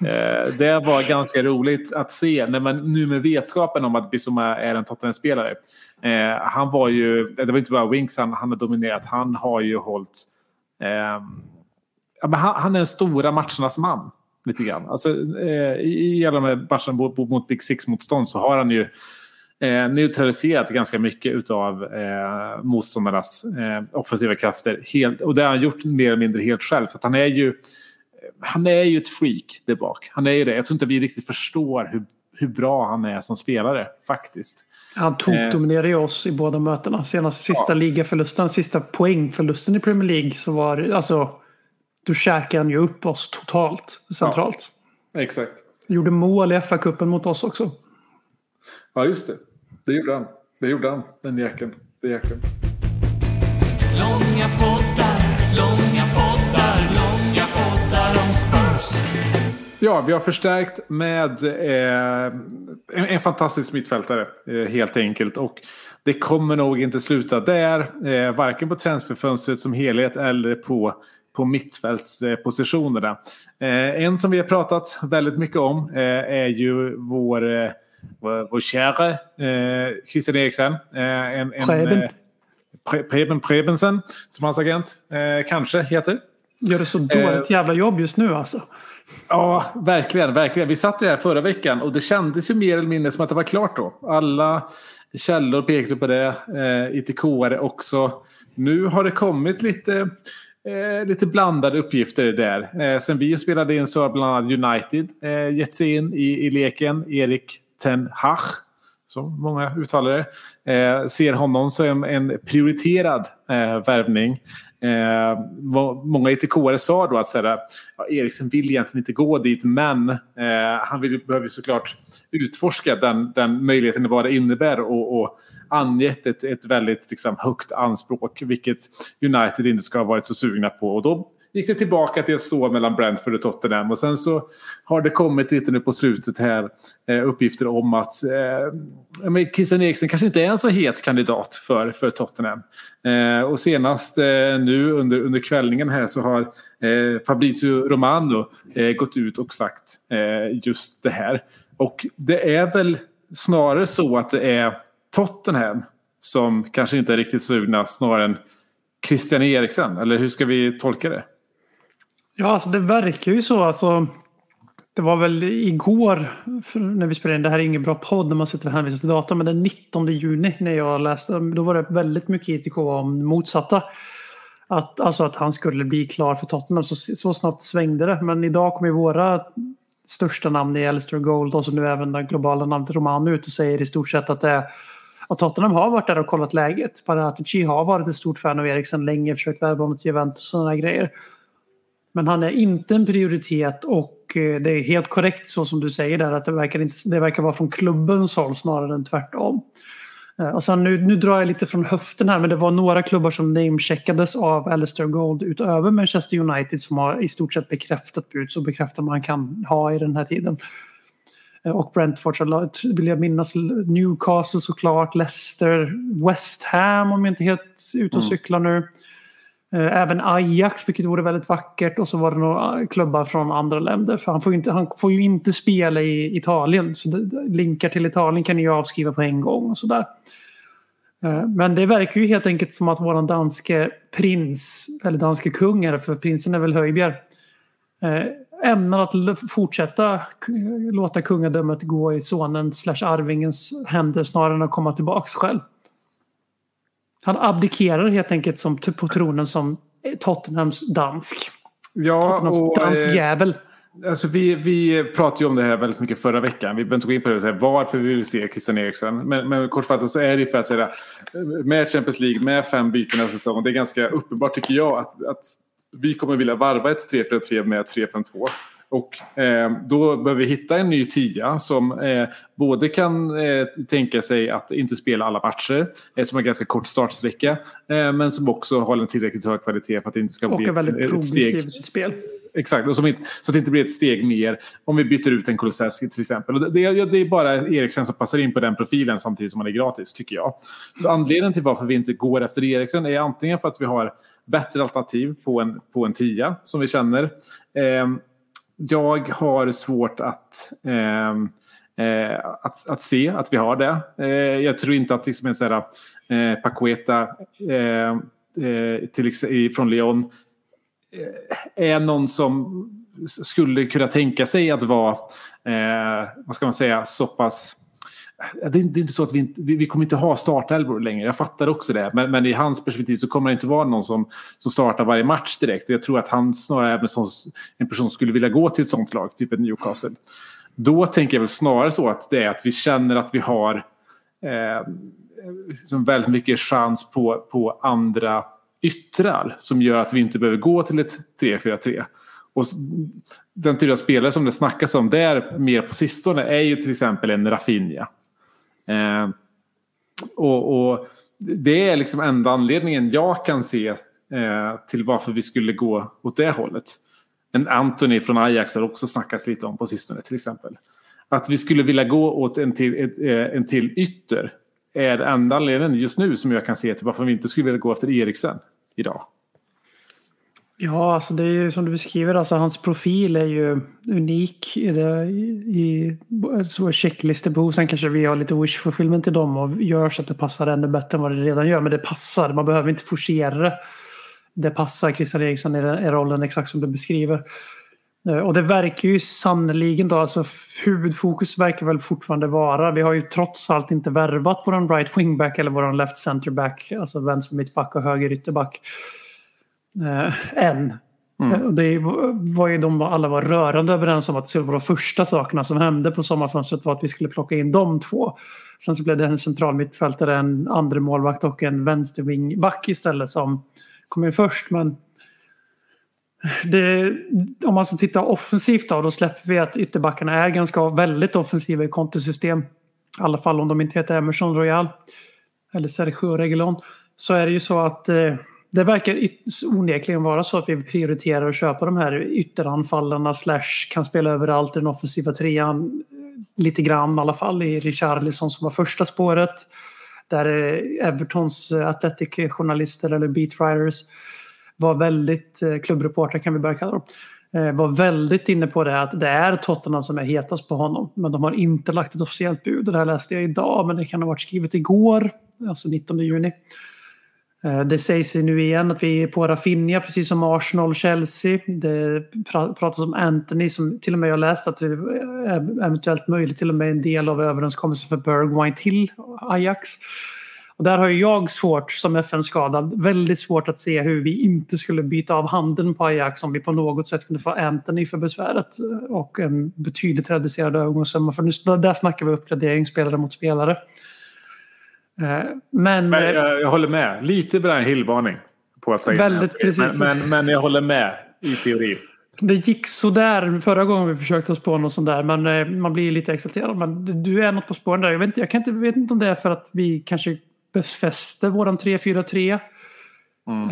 Eh, det var ganska roligt att se när man nu med vetskapen om att Bissoma är en Tottenham-spelare. Eh, han var ju, det var inte bara Winks han, han har dominerat. Han har ju hållit ehm, ja, men han, han är den stora matchernas man. Lite grann. Alltså, eh, I alla de här matcherna mot, Big Six-motstånd så har han ju eh, neutraliserat ganska mycket av eh, motståndarnas eh, offensiva krafter. Helt, och det har han gjort mer eller mindre helt själv. Så han är ju han är ju ett freak där bak. Han är ju det. Jag tror inte vi riktigt förstår hur, hur bra han är som spelare faktiskt. Han tokdominerade ju oss i båda mötena. Senast sista ligaförlusten, sista poängförlusten i Premier League så var alltså, då käkade han ju upp oss totalt centralt. Exakt. Gjorde mål i FA-cupen mot oss också. Ja, just det. Det gjorde han. Det gjorde han, den jäkeln. Den jäkeln. Långa poddar, långa poddar, långa poddar om Spurs. Ja, vi har förstärkt med eh, en, en fantastisk mittfältare eh, helt enkelt. Och det kommer nog inte sluta där. Eh, varken på transferfönstret som helhet eller på, på mittfältspositionerna. Eh, en som vi har pratat väldigt mycket om eh, är ju vår, eh, vår, eh, Christian Eriksen. En, en, Preben. Pre- Preben Prebensen som hans agent kanske heter. Gör det så dåligt jävla jobb just nu alltså. Ja, verkligen, verkligen. Vi satt ju här förra veckan och det kändes ju mer eller mindre som att det var klart då. Alla källor pekade på det, eh, ITK-are också. Nu har det kommit lite, eh, lite blandade uppgifter där. Eh, sen vi spelade in så har bland annat United eh, gett sig in i, i leken. Erik Ten Hag, som många uttalar det, eh, ser honom som en prioriterad eh, värvning. Eh, många ITK-are sa då att så här, ja, Eriksen vill egentligen inte gå dit men eh, han vill, behöver såklart utforska den, den möjligheten vad det innebär och, och angett ett, ett väldigt liksom, högt anspråk vilket United inte ska ha varit så sugna på. Och då gick det tillbaka till att stå mellan Brentford och Tottenham och sen så har det kommit lite nu på slutet här eh, uppgifter om att eh, men Christian Eriksen kanske inte är en så het kandidat för, för Tottenham. Eh, och senast eh, nu under, under kvällningen här så har eh, Fabrizio Romano eh, gått ut och sagt eh, just det här. Och det är väl snarare så att det är Tottenham som kanske inte är riktigt sugna snarare än Christian Eriksen. Eller hur ska vi tolka det? Ja, alltså det verkar ju så. Alltså, det var väl igår när vi spelade in. Det här är ingen bra podd när man sitter och hänvisar till data, Men den 19 juni när jag läste. Då var det väldigt mycket ITK om motsatta. Att, alltså att han skulle bli klar för Tottenham. Så, så snabbt svängde det. Men idag kommer våra största namn i Alistair Gold och så nu även den globala namnet Romano ut och säger i stort sett att det är att Tottenham har varit där och kollat läget. Paratici har varit ett stort fan av Eriksen länge, försökt värva honom till Juventus och sådana grejer. Men han är inte en prioritet och eh, det är helt korrekt så som du säger där att det verkar, inte, det verkar vara från klubbens håll snarare än tvärtom. Eh, och sen nu, nu drar jag lite från höften här men det var några klubbar som namecheckades av Alistair Gold utöver Manchester United som har i stort sett bekräftat bud så bekräftat man kan ha i den här tiden. Eh, och Brentford vill jag minnas Newcastle såklart, Leicester, West Ham om jag inte helt ute och mm. cyklar nu. Eh, även Ajax, vilket vore väldigt vackert. Och så var det några klubbar från andra länder. För han får ju inte, han får ju inte spela i Italien. Så linkar till Italien kan ni ju avskriva på en gång. och sådär. Eh, men det verkar ju helt enkelt som att vår danske prins, eller danske kung, för prinsen är väl Höjbjer, eh, ämnar att fortsätta låta kungadömet gå i sonens slash arvingens händer snarare än att komma tillbaks själv. Han abdikerar helt enkelt som, på tronen som Tottenhams dansk. Ja, Tottenhams och, dansk eh, jävel. Alltså vi, vi pratade ju om det här väldigt mycket förra veckan. Vi behöver inte gå in på det, så här, varför vi vill se Christian Eriksen. Men, men kortfattat så är det för att säga, med Champions League, med fem byten av säsong. Det är ganska uppenbart tycker jag att, att vi kommer vilja varva ett 3-4-3 med 3-5-2. Och eh, då behöver vi hitta en ny tia som eh, både kan eh, tänka sig att inte spela alla matcher, eh, som har ganska kort startsträcka, eh, men som också håller en tillräckligt hög kvalitet för att det inte ska och bli ett, väldigt ett steg. spel. Exakt, och inte, så att det inte blir ett steg mer om vi byter ut en Kulusevski till exempel. Och det, det, är bara Eriksen som passar in på den profilen samtidigt som han är gratis, tycker jag. Så anledningen till varför vi inte går efter Eriksen är antingen för att vi har bättre alternativ på en, på en tia som vi känner. Jag har svårt att, ehm, eh, att, att se att vi har det. Eh, jag tror inte att liksom en sån här, eh, Pacueta eh, eh till, från Lyon eh, är någon som skulle kunna tänka sig att vara, eh, vad ska man säga, så pass det är, inte så att vi, inte, vi, kommer inte ha startelvor längre. Jag fattar också det. Men, men, i hans perspektiv så kommer det inte vara någon som, som startar varje match direkt. Och jag tror att han snarare är en, sån, en person som skulle vilja gå till ett sånt lag, typ ett Newcastle. Då tänker jag väl snarare så att det är att vi känner att vi har eh, liksom väldigt mycket chans på, på andra yttrar som gör att vi inte behöver gå till ett 3-4-3. Och den typ av spelare som det snackas om där mer på sistone är ju till exempel en Rafinha. Eh, och, och, det är liksom enda anledningen jag kan se eh, till varför vi skulle gå åt det hållet. En Anthony från Ajax har också snackats lite om på sistone till exempel. Att vi skulle vilja gå åt en till, ett, eh, en till ytter är enda anledningen just nu som jag kan se till varför vi inte skulle vilja gå efter Eriksen idag. Ja, alltså det är ju som du beskriver, alltså hans profil är ju unik i, det, i så alltså checklistebehov. Sen kanske vi har lite wish fulfillment till dem och gör så att det passar ännu bättre än vad det redan gör. Men det passar, man behöver inte forcera det. Det passar Christian Eriksson i, i rollen exakt som du beskriver. Eh, och det verkar ju sannoliken då, alltså huvudfokus verkar väl fortfarande vara, vi har ju trots allt inte värvat våran right wingback eller våran left center back, alltså vänster mittback och höger ytterback eh, än. Mm. Eh, det var ju de alla var rörande överens om att det skulle vara de första sakerna som hände på sommarfönstret var att vi skulle plocka in de två. Sen så blev det en central mittfältare, en andra målvakt och en vänstervingback istället som kom in först. Men det, om man ska titta offensivt då, då släpper vi att ytterbackarna är ganska väldigt offensiva i kontosystem. I alla fall om de inte heter Emerson Royal eller Sergio Reguilon. Så är det ju så att eh, det verkar onekligen vara så att vi prioriterar att köpa de här ytteranfallarna slash kan spela överallt i den offensiva trean. Eh, lite grann i alla fall i Richarlison som var första spåret. Där eh, Evertons eh, Athletic-journalister eller beatwriters var väldigt, klubbreportrar kan vi börja kalla dem, var väldigt inne på det att det är Tottenham som är hetast på honom. Men de har inte lagt ett officiellt bud. Det här läste jag idag men det kan ha varit skrivet igår, alltså 19 juni. Eh, det sägs nu igen att vi är på Rafinha precis som Arsenal och Chelsea. Det pratas om Anthony som till och med jag läst att det är eventuellt möjligt till och med en del av överenskommelsen för Bergwijn till Ajax. Och där har jag svårt som FN-skadad, väldigt svårt att se hur vi inte skulle byta av handen på Ajax om vi på något sätt kunde få Anthony för besväret och en betydligt reducerad övergångssumma. För nu, där snackar vi uppgradering spelare mot spelare. Eh, Men, Men jag, jag håller med. Lite Brian Hill-varning. På att in Väldigt precis. Men, men, men jag håller med i teorin. det gick sådär förra gången vi försökte oss på något sånt där. Men eh, man blir lite exalterad. Men du är något på spåren där. Jag vet inte, jag kan inte, vet inte om det är för att vi kanske befäster våran 3-4-3.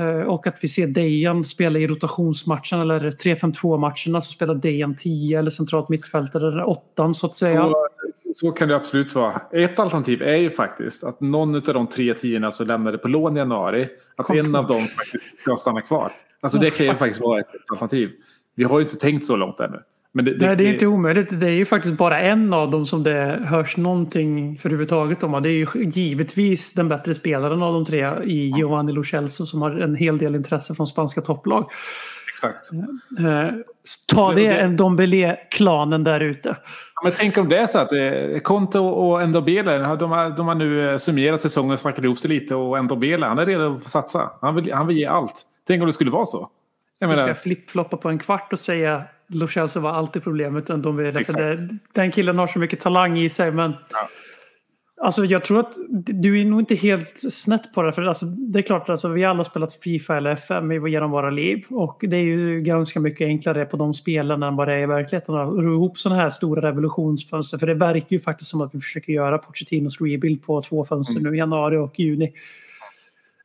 Eh, Och att vi ser Dejan spela i rotationsmatchen eller 3-5-2 matcherna så spelar Dejan 10 eller centralt mittfältare eller 8 så att säga. Så, så kan det absolut vara. Ett alternativ är ju faktiskt att någon av de tre tiorna som lämnade på lån i januari, att Kom en av dem faktiskt ska stanna kvar. Alltså det kan ju faktiskt vara ett alternativ. Vi har ju inte tänkt så långt ännu. Men det, Nej, det är inte omöjligt. Det är ju faktiskt bara en av dem som det hörs någonting för överhuvudtaget om. Det är ju givetvis den bättre spelaren av de tre i Giovanni Lo Celso som har en hel del intresse från spanska topplag. Exakt. Eh, ta Det- en Dombele-klanen där ute. Ja, Men tänk om det är så att eh, Conte och Ndobele, de har, de har nu eh, summerat säsongen och snackat ihop sig lite och Ndobele, han är redo att satsa. Han vill, han vill ge allt. Tänk om det skulle vara så. Jag Du ska menar, flippfloppa på en kvart och säga Lo Celso var alltid problemet. än Dombele. För Exakt. det, den killen har så mycket talang i sig. Men Ja. Alltså jag tror att du är nog inte helt snett på det. För alltså, det är klart, alltså, vi har alla spelat Fifa eller FM genom våra liv. Och det är ju ganska mycket enklare på de spelen än vad det är i verkligheten. Att ro ihop sådana här stora revolutionsfönster. För det verkar ju faktiskt som att vi försöker göra Pochettinos rebuild på två fönster nu i januari och juni.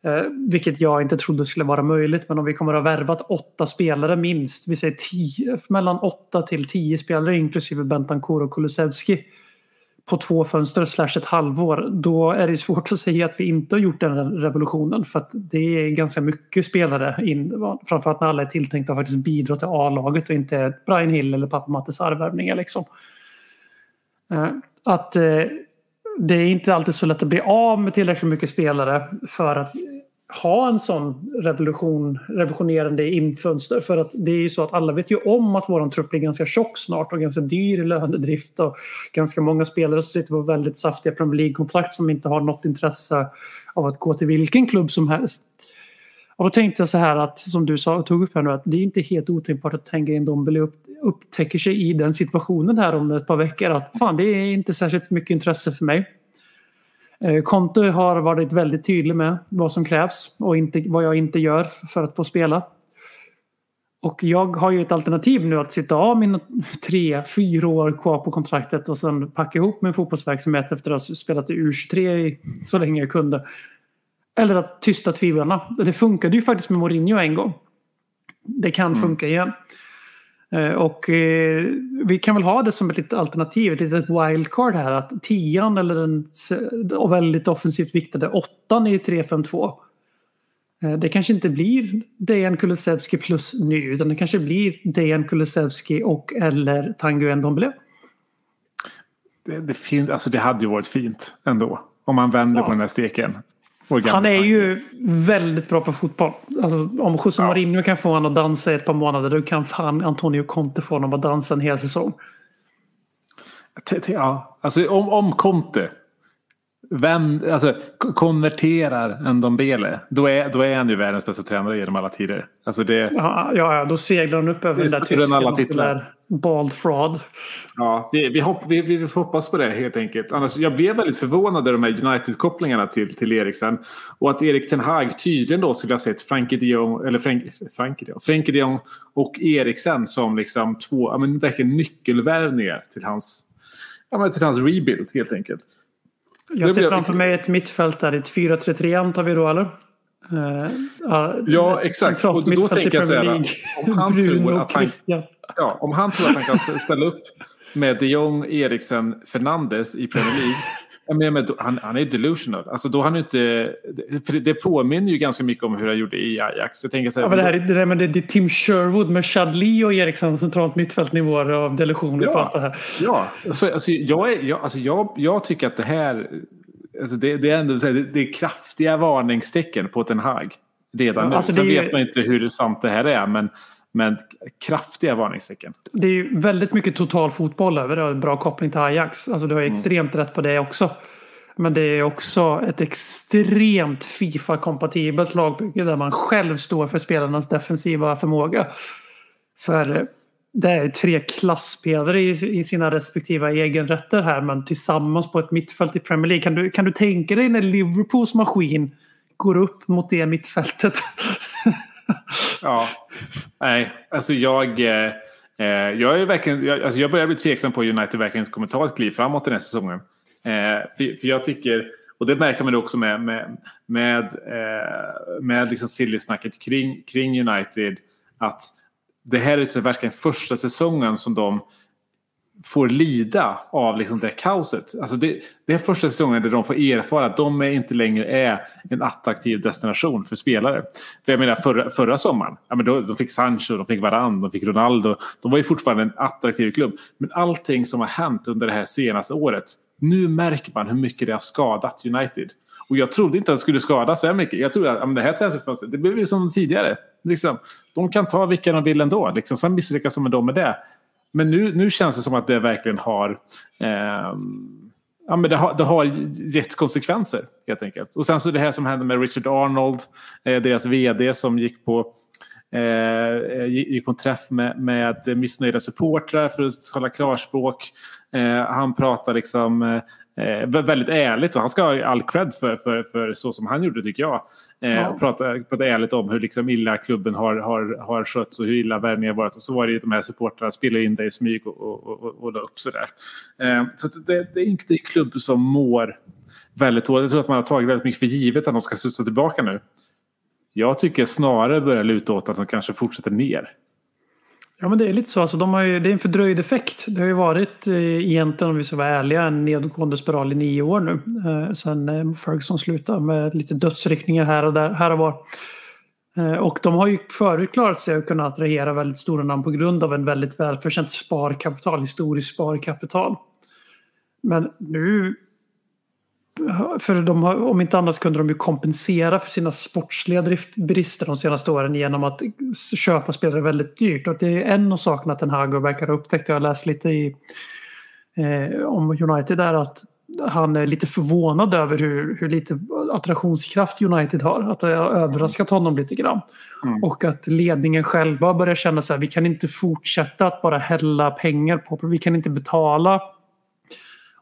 Eh, vilket jag inte trodde skulle vara möjligt. Men om vi kommer att ha värvat åtta spelare minst. Vi säger tio, mellan åtta till tio spelare inklusive Bentancourt och Kulusevski på två fönster slash ett halvår. Då är det svårt att säga att vi inte har gjort den revolutionen. För att det är ganska mycket spelare. In, framförallt när alla är tilltänkta att faktiskt bidra till A-laget och inte Brian Hill eller pappa Mattes arvvärvningar. Liksom. Eh, att eh, det är inte alltid så lätt att bli av med tillräckligt mycket spelare för att ha en sån revolution, revolutionerande infönster. För att det är ju så att alla vet ju om att våran trupp blir ganska tjock snart och ganska dyr i lönedrift och ganska många spelare som sitter på väldigt saftiga Premier League-kontrakt som inte har något intresse av att gå till vilken klubb som helst. Och då tänkte jag så här att, som du sa, tog upp här nu, att det är inte helt otänkbart att Tenga Ndombele upp, upptäcker sig i den situationen här om ett par veckor. Att fan, det är inte särskilt mycket intresse för mig. Eh, Conte har varit väldigt tydlig med vad som krävs och inte, vad jag inte gör för att få spela. Och jag har ju ett alternativ nu att sitta av mina tre, fyra år kvar på kontraktet och sen packa ihop min fotbollsverksamhet efter att ha spelat i U23 i, så länge jag kunde. Eller att tysta tvivlarna. Det funkade ju faktiskt med Mourinho en gång. Det kan funka igen. Eh, Och eh, vi kan väl ha det som ett litet alternativ, ett litet wildcard här. Att tian eller den väldigt offensivt viktade åttan i 3-5-2. eh, Det kanske inte blir Dejan Kulusevski plus nu utan det kanske blir Dejan Kulusevski och eller Tanguy Ndombele. det, det, fin, alltså det hade ju varit fint ändå. Om man vänder Ja. på den här steken. Han är ju väldigt bra på fotboll. Alltså, om José Ja. Mourinho kan få honom att dansa i ett par månader då kan fan Antonio Conte få honom att dansa en hel säsong. Ja, alltså om, om Conte vem, alltså, konverterar en Dombele, då är, då är han ju världens bästa tränare genom alla tider. Alltså det, Ja, ja, då seglar han upp över den där tysken. alla titlar. Bald fraud. ja, vi, vi, hopp, vi, vi får hoppas på det helt enkelt. Annars, jag blev väldigt förvånad över de här United-kopplingarna till, till Eriksen. Och att Erik Ten Hag tydligen då skulle ha sett Frankie de Jong, eller Frank, Frankie de Jong, Frankie de Jong och Eriksen som liksom två ja, men verkligen nyckelvärvningar till hans, ja, men till hans rebuild helt enkelt. Jag Det ser framför mig ett mittfält där ett 4-3-3 antar vi då eller? Eh, Ja, exakt. Och då tänker jag så här, om han Bruno tror att han-. Ja, om han tror att han kan ställa upp med de Jong, Eriksen, Fernandes i Premier League. men då- han, han är delusional. Alltså då han inte, för det, det påminner ju ganska mycket om hur han gjorde i Ajax. Jag tänker så här, Ja, men det, här, är- det, där, men det är Tim Sherwood med Chadli och Eriksson centralt mittfältnivåer av delusion vi Ja. pratar här. Ja, alltså, alltså, jag, är, jag, alltså jag, jag tycker att det här... Alltså det, det är ändå det, det är kraftiga varningstecken på Ten Hag. Redan Ja, nu. alltså Sen det är ju- vet man inte hur sant det här är, men, men kraftiga varningstecken. Det är ju väldigt mycket total fotboll över det och bra koppling till Ajax. Alltså du har ju extremt rätt på det också. Men det är också ett extremt Fifa-kompatibelt lagbygge där man själv står för spelarnas defensiva förmåga. För det är tre klassspelare i, sina respektiva egenrätter här men tillsammans på ett mittfält i Premier League. Kan du, kan du tänka dig när Liverpools maskin går upp mot det mittfältet? ja, nej, alltså jag... Eh, eh, jag, är verkligen, jag, alltså jag börjar bli tveksam på United verkligen kommer ta ett kliv framåt den här säsongen. Eh, för, för jag tycker, och det märker man också med, med, med, eh, med liksom silly-snacket kring, kring United, att det här är verkligen första säsongen som de får lida av liksom det kaoset. Alltså det, det är första säsongen där de får erfara att de är inte längre är en attraktiv destination för spelare. För jag menar förra, förra sommaren, ja, men då, de fick Sancho, de fick Varane, de fick Ronaldo. De var ju fortfarande en attraktiv klubb. Men allting som har hänt under det här senaste året. Nu märker man hur mycket det har skadat United. Och jag trodde inte att det skulle skada så här mycket. Jag trodde att ja, men det här transferfönstret, det blev ju som tidigare. Liksom, de kan ta vilka de vill ändå. Liksom, sen misslyckas de med dem med det. Men nu, nu känns det som att det verkligen har, eh, ja, men det har, det har gett konsekvenser helt enkelt. Och sen så det här som hände med Richard Arnold, eh, deras vd som gick på Eh, gick på en träff med, med missnöjda supportrar för att tala klarspråk. Eh, han pratar liksom eh, eh, väldigt ärligt och han ska ha all cred för, för, för så som han gjorde tycker jag. Eh, ja. prata, prata ärligt om hur liksom illa klubben har, har, har skötts och hur illa värvningen varit. Och så var det ju de här supportrarna spelade in det i smyg och, och, och, och la upp sådär. Eh, så det, det är inte en klubb som mår väldigt dåligt. Jag tror att man har tagit väldigt mycket för givet att de ska studsa tillbaka nu. Jag tycker snarare börjar luta åt att de kanske fortsätter ner. Ja men det är lite så. Alltså, de har ju, det är en fördröjd effekt. Det har ju varit eh, egentligen om vi ska vara ärliga en nedåtgående spiral i nio år nu. Eh, sen eh, Ferguson slutade med lite dödsryckningar här och där, här och var. Eh, och de har ju förut klarat sig att kunna attrahera väldigt stora namn på grund av en väldigt välförtjänt sparkapital, historiskt sparkapital. Men nu för de har, om inte annat kunde de ju kompensera för sina sportsliga brister de senaste åren genom att köpa spelare väldigt dyrt. Och det är en av sakerna att den här verkar ha upptäckt. Jag har läst lite i, eh, om United där att han är lite förvånad över hur, hur lite attraktionskraft United har. Att det har överraskat honom lite grann. Mm. Och att ledningen själva börjar känna så här, vi kan inte fortsätta att bara hälla pengar på, vi kan inte betala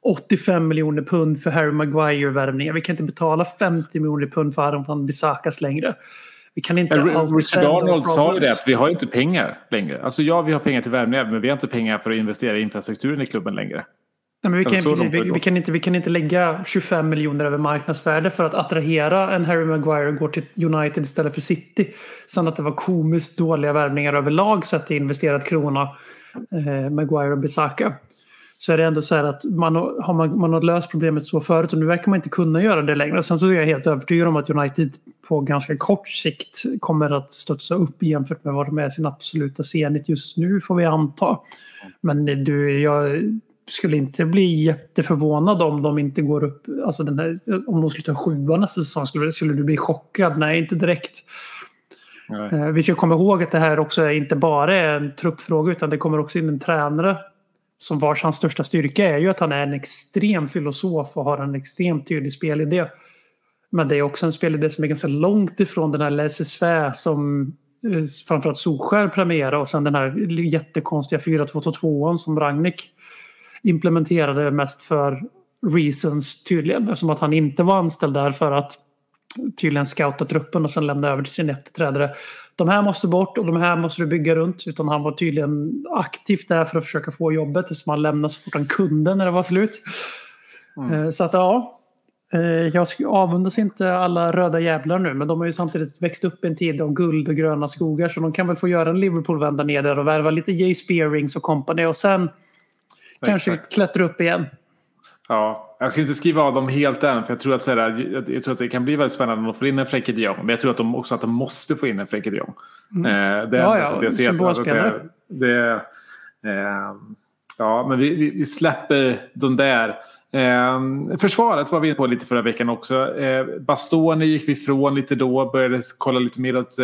85 miljoner pund för Harry Maguire-värvningar. Vi kan inte betala 50 miljoner pund för Aron van Bissakas längre. Vi kan inte... Richard Arnold sa ju det att vi har inte pengar längre. Alltså ja, vi har pengar till värvningar men vi har inte pengar för att investera i infrastrukturen i klubben längre. Nej, men vi, kan, precis, vi, vi, kan inte, vi kan inte lägga 25 miljoner över marknadsvärde för att attrahera en Harry Maguire och gå till United istället för City. Sen att det var komiskt dåliga värvningar överlag sett till investerad krona. Eh, Maguire och Bissaka så är det ändå så här att man har, man, man har löst problemet så förut och nu verkar man inte kunna göra det längre. Sen så är jag helt övertygad om att United på ganska kort sikt kommer att studsa upp jämfört med vad de är sin absoluta senit just nu får vi anta. Men du, jag skulle inte bli jätteförvånad om de inte går upp, alltså den här, om de slutar sjua nästa säsong. Skulle, skulle du bli chockad? Nej, inte direkt. Nej. Eh, vi ska komma ihåg att det här också är inte bara är en truppfråga utan det kommer också in en tränare som vars hans största styrka är ju att han är en extrem filosof och har en extremt tydlig spelidé. Men det är också en spelidé som är ganska långt ifrån den här laissez som eh, framförallt Solskär premierade och sen den här jättekonstiga 4-2-2-2 som Ragnik implementerade mest för reasons tydligen. Eftersom att han inte var anställd där för att tydligen scouta truppen och sen lämna över till sin efterträdare de här måste bort och de här måste du bygga runt. Utan han var tydligen aktivt där för att försöka få jobbet. Eftersom han lämnade så fort han kunde när det var slut. Mm. Eh, så att ja, eh, jag avundas inte alla röda jävlar nu. Men de har ju samtidigt växt upp i en tid av guld och gröna skogar. Så de kan väl få göra en Liverpool-vända ner där och värva lite Jay Spearings och company. Och sen Exakt. kanske klättra upp igen. Ja, jag ska inte skriva av dem helt än. För jag tror att, så här, jag, tror att det kan bli väldigt spännande om de får in en Frenkie de Jong. Men jag tror att de också att de måste få in en Frenkie de Jong. Mm. Eh, det är ja, ja, jag ser symbolspelare. Det, det, eh, ja, men vi, vi, vi, släpper de där. Eh, försvaret var vi inne på lite förra veckan också. Eh, Bastoni gick vi ifrån lite då. Började kolla lite mer åt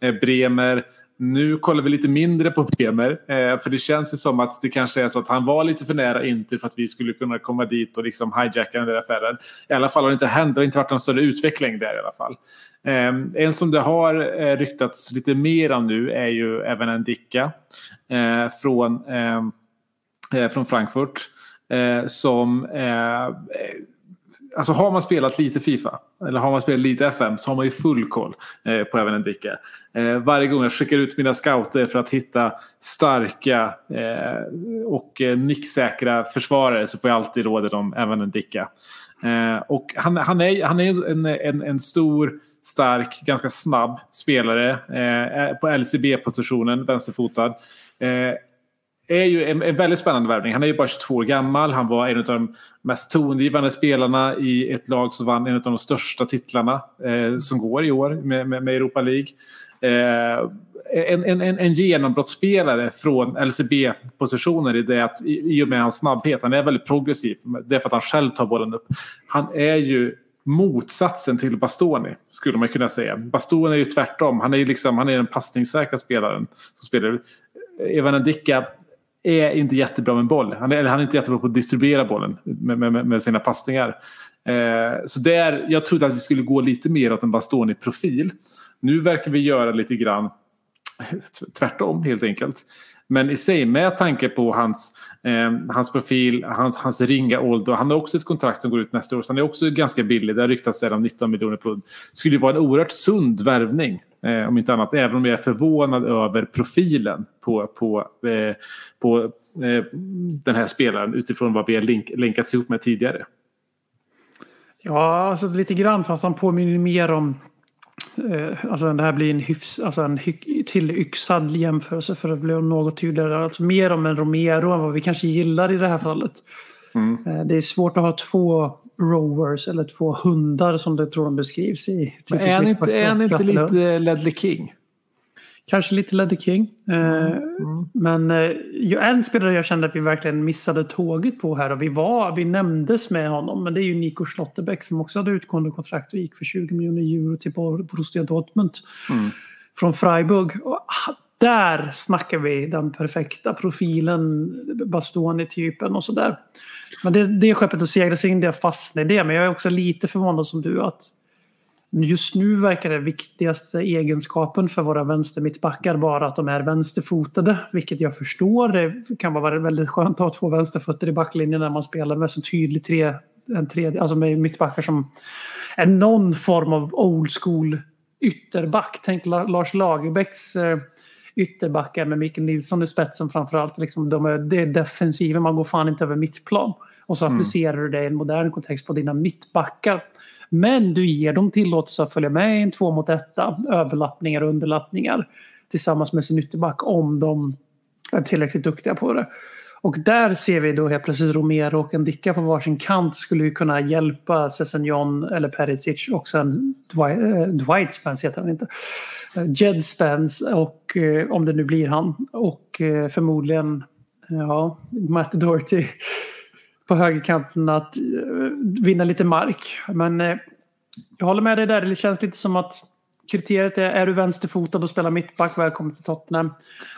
eh, Bremer. Nu kollar vi lite mindre på Bremer. Eh, för det känns ju som att det kanske är så att han var lite för nära inte för att vi skulle kunna komma dit och liksom hijacka den där affären. I alla fall har det inte hänt. Det har inte varit någon större utveckling där i alla fall. Eh, en som det har eh, ryktats lite mer om nu är ju även en Dicka eh, från, ehm, eh, från Frankfurt. Eh, som eh, alltså har man spelat lite Fifa eller har man spelat lite FM så har man ju full koll eh, på även en Dicke. Eh, varje gång jag skickar ut mina scouter för att hitta starka eh, och eh, nicksäkra försvarare så får jag alltid rådet om även en Dicka. Eh, och han, han, är, han är en, en, en stor, stark, ganska snabb spelare eh, på LCB-positionen, vänsterfotad är ju en, en, väldigt spännande värvning. Han är ju bara 22 år gammal. Han var en av de mest tongivande spelarna i ett lag som vann en av de största titlarna eh, som går i år med, med, med Europa League. Eh, en, en, en genombrottsspelare från LCB-positioner i det att i, i och med hans snabbhet, han är väldigt progressiv. Det är för att han själv tar bollen upp. Han är ju motsatsen till Bastoni skulle man kunna säga. Bastoni är ju tvärtom. Han är, liksom, han är den passningssäkra spelaren som spelar. Evan Ndicka är inte jättebra med boll. Han är, han är inte jättebra på att distribuera bollen med, med, med sina passningar. Eh, så där, jag trodde att vi skulle gå lite mer åt en Bastoni-profil. Nu verkar vi göra lite grann tvärtom helt enkelt. Men i sig med tanke på hans, eh, hans profil, hans, hans ringa ålder. Han har också ett kontrakt som går ut nästa år. Så han är också ganska billig. Det har ryktats om 19 miljoner pund. Det skulle vara en oerhört sund värvning Eh, om inte annat, även om jag är förvånad över profilen på, på, eh, på eh, den här spelaren utifrån vad vi har link, länkats ihop med tidigare. Ja, alltså lite grann fast han påminner mer om Alltså det här blir en hyfs, alltså en tillyxad jämförelse för att bli något tydligare. Alltså mer om en Romero än vad vi kanske gillar i det här fallet. Mm. Eh, det är svårt att ha två rowers eller två hundar som det tror de beskrivs i. Är han inte, är han inte lite Ledley King? Kanske lite Ledley King. Eh, mm. Men eh, en spelare jag kände att vi verkligen missade tåget på här och vi var, vi nämndes med honom. Men det är ju Nico Schlotterbeck som också hade utgående kontrakt och gick för 20 miljoner euro till Borussia Dortmund. Mm. Från Freiburg. Och där snackar vi den perfekta profilen, Bastoni-typen och sådär. Men det, det skeppet att segla sig in, det fastnar i det. Men jag är också lite förvånad som du att just nu verkar det viktigaste egenskapen för våra vänstermittbackar vara att de är vänsterfotade. Vilket jag förstår. Det kan vara väldigt skönt att ha två vänsterfötter i backlinjen när man spelar med så tydligt tre, en tredje, alltså med mittbackar som är någon form av old school ytterback. Tänk Lars Lagerbäcks eh, ytterbackar med Mikael Nilsson i spetsen framförallt. Liksom, de är, det är defensiven, man går fan inte över mittplan. Och så mm. applicerar du det i en modern kontext på dina mittbackar. Men du ger dem tillåtelse att följa med i en två mot etta, överlappningar och underlappningar tillsammans med sin ytterback om de är tillräckligt duktiga på det. Och där ser vi då helt plötsligt Romero och en Dicka på varsin kant skulle ju kunna hjälpa Sessignon eller Perisic och sen Dwight, eh, Dwight Spence heter han inte. Eh, Jed Spence och eh, om det nu blir han och eh, förmodligen ja, Matt Doherty på högerkanten att vinna lite mark. Men jag håller med dig där. Det känns lite som att kriteriet är är du vänsterfotad och spelar mittback, välkommen till Tottenham.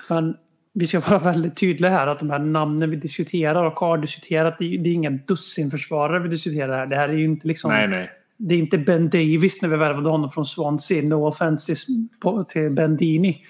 Men vi ska vara väldigt tydliga här att de här namnen vi diskuterar och har diskuterat, det är, det är inga dussinförsvarare vi diskuterar här. Det här är ju inte liksom... Nej, nej det är inte Ben Davis när vi värvade honom från Swansea. No offense till Ben Dini.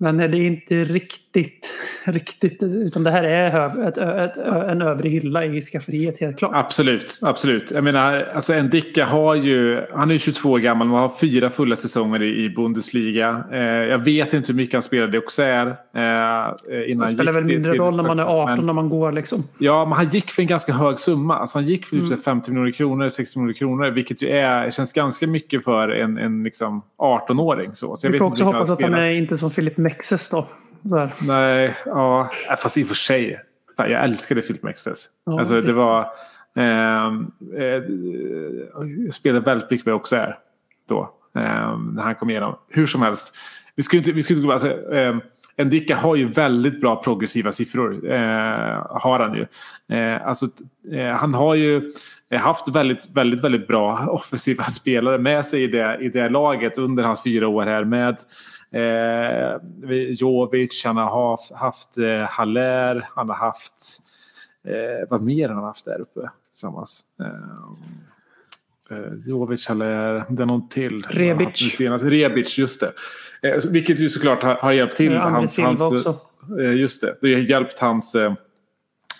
Men det är inte riktigt, riktigt utan det här är ett, ett, en övre hylla i skafferiet helt klart. Absolut, absolut. Jag menar, alltså Endika har ju, han är 22 år gammal, man har fyra fulla säsonger i, Bundesliga. Eh, jag vet inte hur mycket han spelade i Auxerre. Eh, innan det spelar väl mindre roll när man är 18 men, när man går liksom. Ja, men han gick för en ganska hög summa. Alltså han gick för typ mm. 50 miljoner kronor, 60 miljoner kronor, vilket ju är, känns ganska mycket för en, en liksom 18-åring. Så. så jag Vi får också hoppas att han är inte som Filip Mexes då. Där. Nej, ja, fast i och för sig. Fan, jag älskade Philip Mexes. Ja, alltså det var... Ehm, eh, jag spelade väldigt mycket med också här då. Eh, när han kom igenom. Hur som helst. Vi skulle inte, vi skulle inte, alltså, eh, Endika har ju väldigt bra progressiva siffror. Eh, har han ju. Eh, alltså, eh, han har ju haft väldigt, väldigt, väldigt bra offensiva spelare med sig i det, i det laget under hans fyra år här med Eh, Jovic, han har haft, eh, Haller, han har haft... Eh, vad mer han har haft där uppe tillsammans? Eh, eh, Jovic, Haller, det är någon till. Rebic. Senast. Rebic, just det. Eh, vilket ju såklart har, har hjälpt till. Hans, Silva hans, också. Eh, Just det, det har hjälpt hans, eh,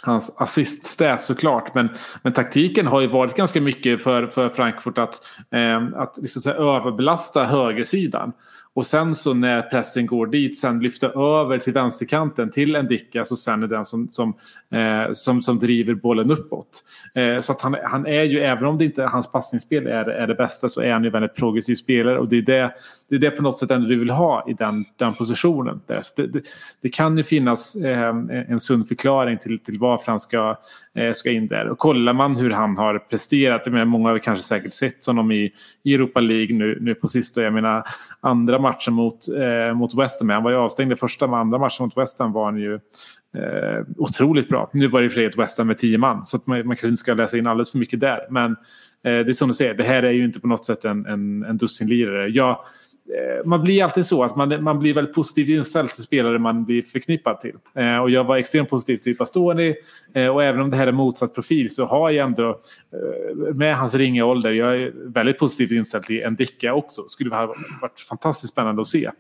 hans assiststat såklart. Men, men taktiken har ju varit ganska mycket för, för Frankfurt att, eh, att liksom överbelasta högersidan. Och sen så när pressen går dit, sen lyfta över till vänsterkanten till en Dickas alltså och sen är den som, som, eh, som, som driver bollen uppåt. Eh, så att han, han är ju, även om det inte hans passningsspel är, är det bästa, så är han ju väldigt progressiv spelare. Och det är det, det, är det på något sätt ändå vi vill ha i den, den positionen. Där. Så det, det, det kan ju finnas eh, en sund förklaring till, till varför han ska, eh, ska in där. Och kollar man hur han har presterat, jag menar, många har kanske säkert sett honom i, i Europa League nu, nu på sista, jag menar andra matchen mot, eh, mot West Ham. Han var ju avstängd i första, men andra matchen mot West Ham var han ju eh, otroligt bra. Nu var det i och för sig ett West Ham med tio man, så att man, man kanske inte ska läsa in alldeles för mycket där. Men eh, det är som du säger, det här är ju inte på något sätt en, en, en dussinlirare. Jag, Eh, man blir alltid så att man, man blir väldigt positivt inställd till spelare man blir förknippad till. Eh, och jag var extremt positiv till Bastoni. Eh, och även om det här är motsatt profil så har jag ändå eh, med hans ringa ålder, jag är väldigt positivt inställd till en Dicka också. Skulle ha varit fantastiskt spännande att se.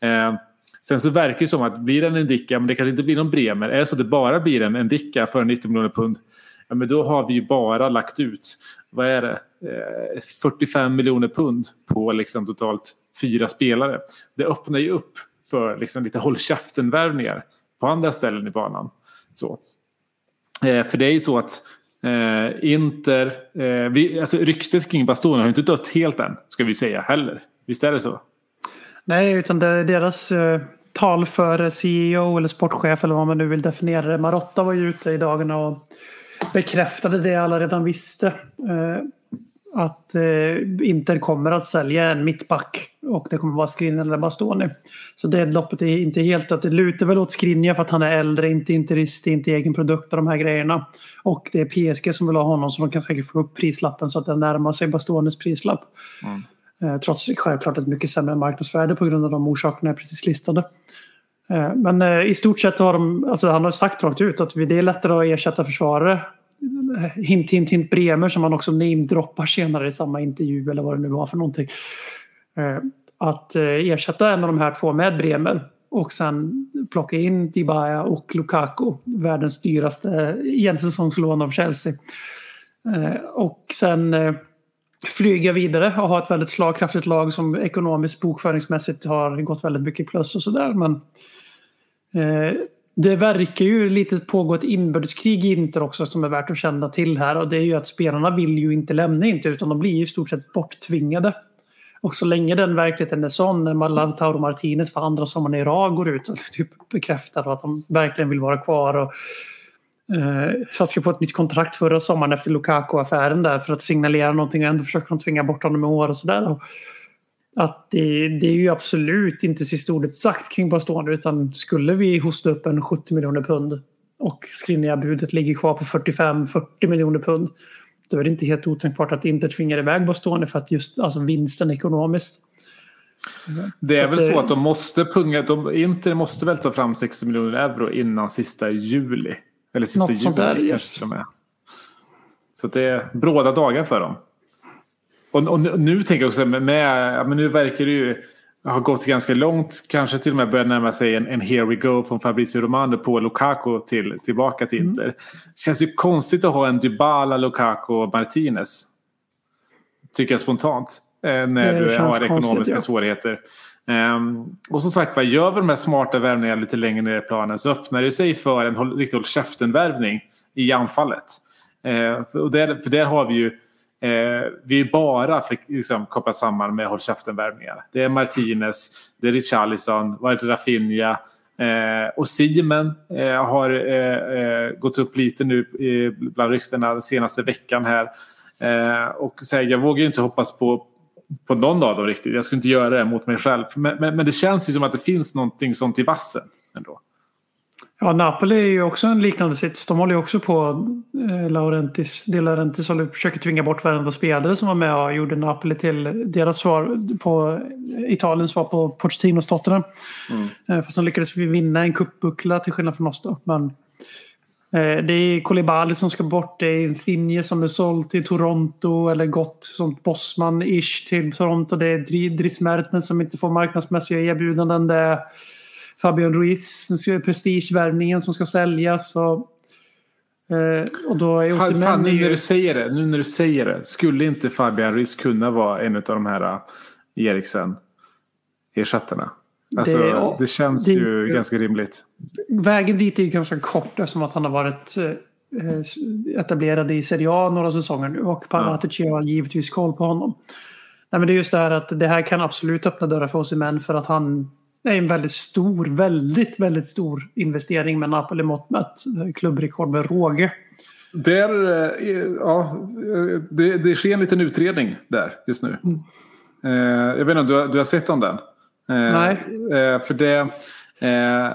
Eh, Sen så verkar det som att blir det en Endicka, men det kanske inte blir någon Bremer. Är det så att det bara blir en Endicka för 90 miljoner pund, ja, men då har vi ju bara lagt ut, vad är det, eh, 45 miljoner pund på liksom totalt fyra spelare. Det öppnar ju upp för liksom lite håll käften-värvningar på andra ställen i banan. Så. Eh, för det är ju så att eh, Inter, eh, vi, alltså ryktet kring Bastoni har ju inte dött helt än, ska vi säga heller. Visst är det så? Nej, utan det deras eh, tal för CEO eller sportchef eller vad man nu vill definiera det. Marotta var ju ute i dagarna och bekräftade det alla redan visste. Eh, att eh, Inter kommer att sälja en mittback och det kommer vara Skriniar eller Bastoni. Så det loppet är inte helt att det lutar väl åt Skriniar för att han är äldre, inte interist, inte egen produkt och de här grejerna. Och det är PSG som vill ha honom så de kan säkert få upp prislappen så att den närmar sig Bastonis prislapp. Eh, Trots självklart ett mycket sämre marknadsvärde på grund av de orsakerna jag precis listade. Eh, Men eh, i stort sett har de, alltså han har sagt rakt ut att det är lättare att ersätta försvarare. Hint, hint, hint Bremer som han också namedroppar senare i samma intervju eller vad det nu var för någonting. Eh, att eh, ersätta en av de här två med Bremer och sen plocka in Dibaya och Lukaku, världens dyraste ensäsongslån av Chelsea. Eh, och sen flyga vidare och ha ett väldigt slagkraftigt lag som ekonomiskt bokföringsmässigt har gått väldigt mycket plus och sådär. Men eh, det verkar ju lite pågå ett inbördeskrig i Inter också som är värt att känna till här och det är ju att spelarna vill ju inte lämna Inter utan de blir ju i stort sett borttvingade. Och så länge den verkligheten är sån, när Lautaro Martinez för andra sommaren i rad går ut och typ bekräftar att de verkligen vill vara kvar och Eh, jag på ett nytt kontrakt förra sommaren efter Lukaku-affären där för att signalera någonting och ändå försöker de tvinga bort honom i år och sådär. Att det, det är ju absolut inte sista ordet sagt kring Bastoni utan skulle vi hosta upp en 70 miljoner pund och Skriniar-budet ligger kvar på 45-40 miljoner pund då är det inte helt otänkbart att inte tvinga iväg Bastoni för att just alltså vinsten ekonomiskt. Det är Så väl det- så att de måste punga, de, Inter måste väl ta fram 60 miljoner euro innan sista juli. Eller sista Något juli kanske yes. och med. Så det är bråda dagar för dem. Och, och nu- tänker jag också med, med men nu verkar det ju ha gått ganska långt. Kanske till och med börjar närma sig en, en here we go från Fabrizio Romano på Lukaku till, tillbaka till Mm. Inter. Det känns ju konstigt att ha en Dybala, Lukaku och Martinez. Tycker jag spontant. Eh, när du har konstigt, ekonomiska ja. svårigheter. Ehm, och som sagt, vad gör vi de här smarta värvningarna lite längre ner i planen så öppnar det sig för en håll, riktig håll käften-värvning i anfallet. Eh, för, och där, för där har vi ju eh, vi är bara för, liksom, kopplat samman med håll käften-värvningar. Det är Martinez, det är Richarlison, varit Rafinha eh, och Simen eh, har eh, eh gått upp lite nu eh, bland ryktena den senaste veckan här. Eh, och så här, jag vågar ju inte hoppas på på någon av dem riktigt. Jag skulle inte göra det mot mig själv. Men, men, men det känns ju som att det finns någonting sånt i vassen ändå. Ja, Napoli är ju också en liknande sits. De håller ju också på, eh, Laurentis, De Laurentis håller, försöker tvinga bort varenda spelare som var med och gjorde Napoli till deras svar på Italiens svar på Pochettinos Tottenham. Mm. Eh, fast de lyckades vinna en cupbuckla till skillnad från oss då. Men eh, det är Kolibali som ska bort, det är Insigne som är såld till Toronto eller gått som bossman-ish till Toronto. Det är Dries Mertens som inte får marknadsmässiga erbjudanden. Det är Fabian Ruiz, prestigevärvningen som ska säljas. Och, eh, och då är fan, fan, nu, när du säger det, nu när du säger det, skulle inte Fabian Ruiz kunna vara en av de här uh, Eriksen-ersättarna? Alltså, det, det känns det, ju ganska rimligt. Vägen dit är ganska kort eftersom att han har varit eh, etablerad i Serie A några säsonger nu och Paratici ja. har givetvis koll på honom. Nej, men det är just det här att det här kan absolut öppna dörrar för oss män för att han det är en väldigt stor, väldigt, väldigt stor investering med Napoli mått mätt. Klubbrekord med råge. Där, eh, ja, det, det sker en liten utredning där just nu. Mm. Eh, jag vet inte om du har, du har sett om den? Eh, Nej. För det,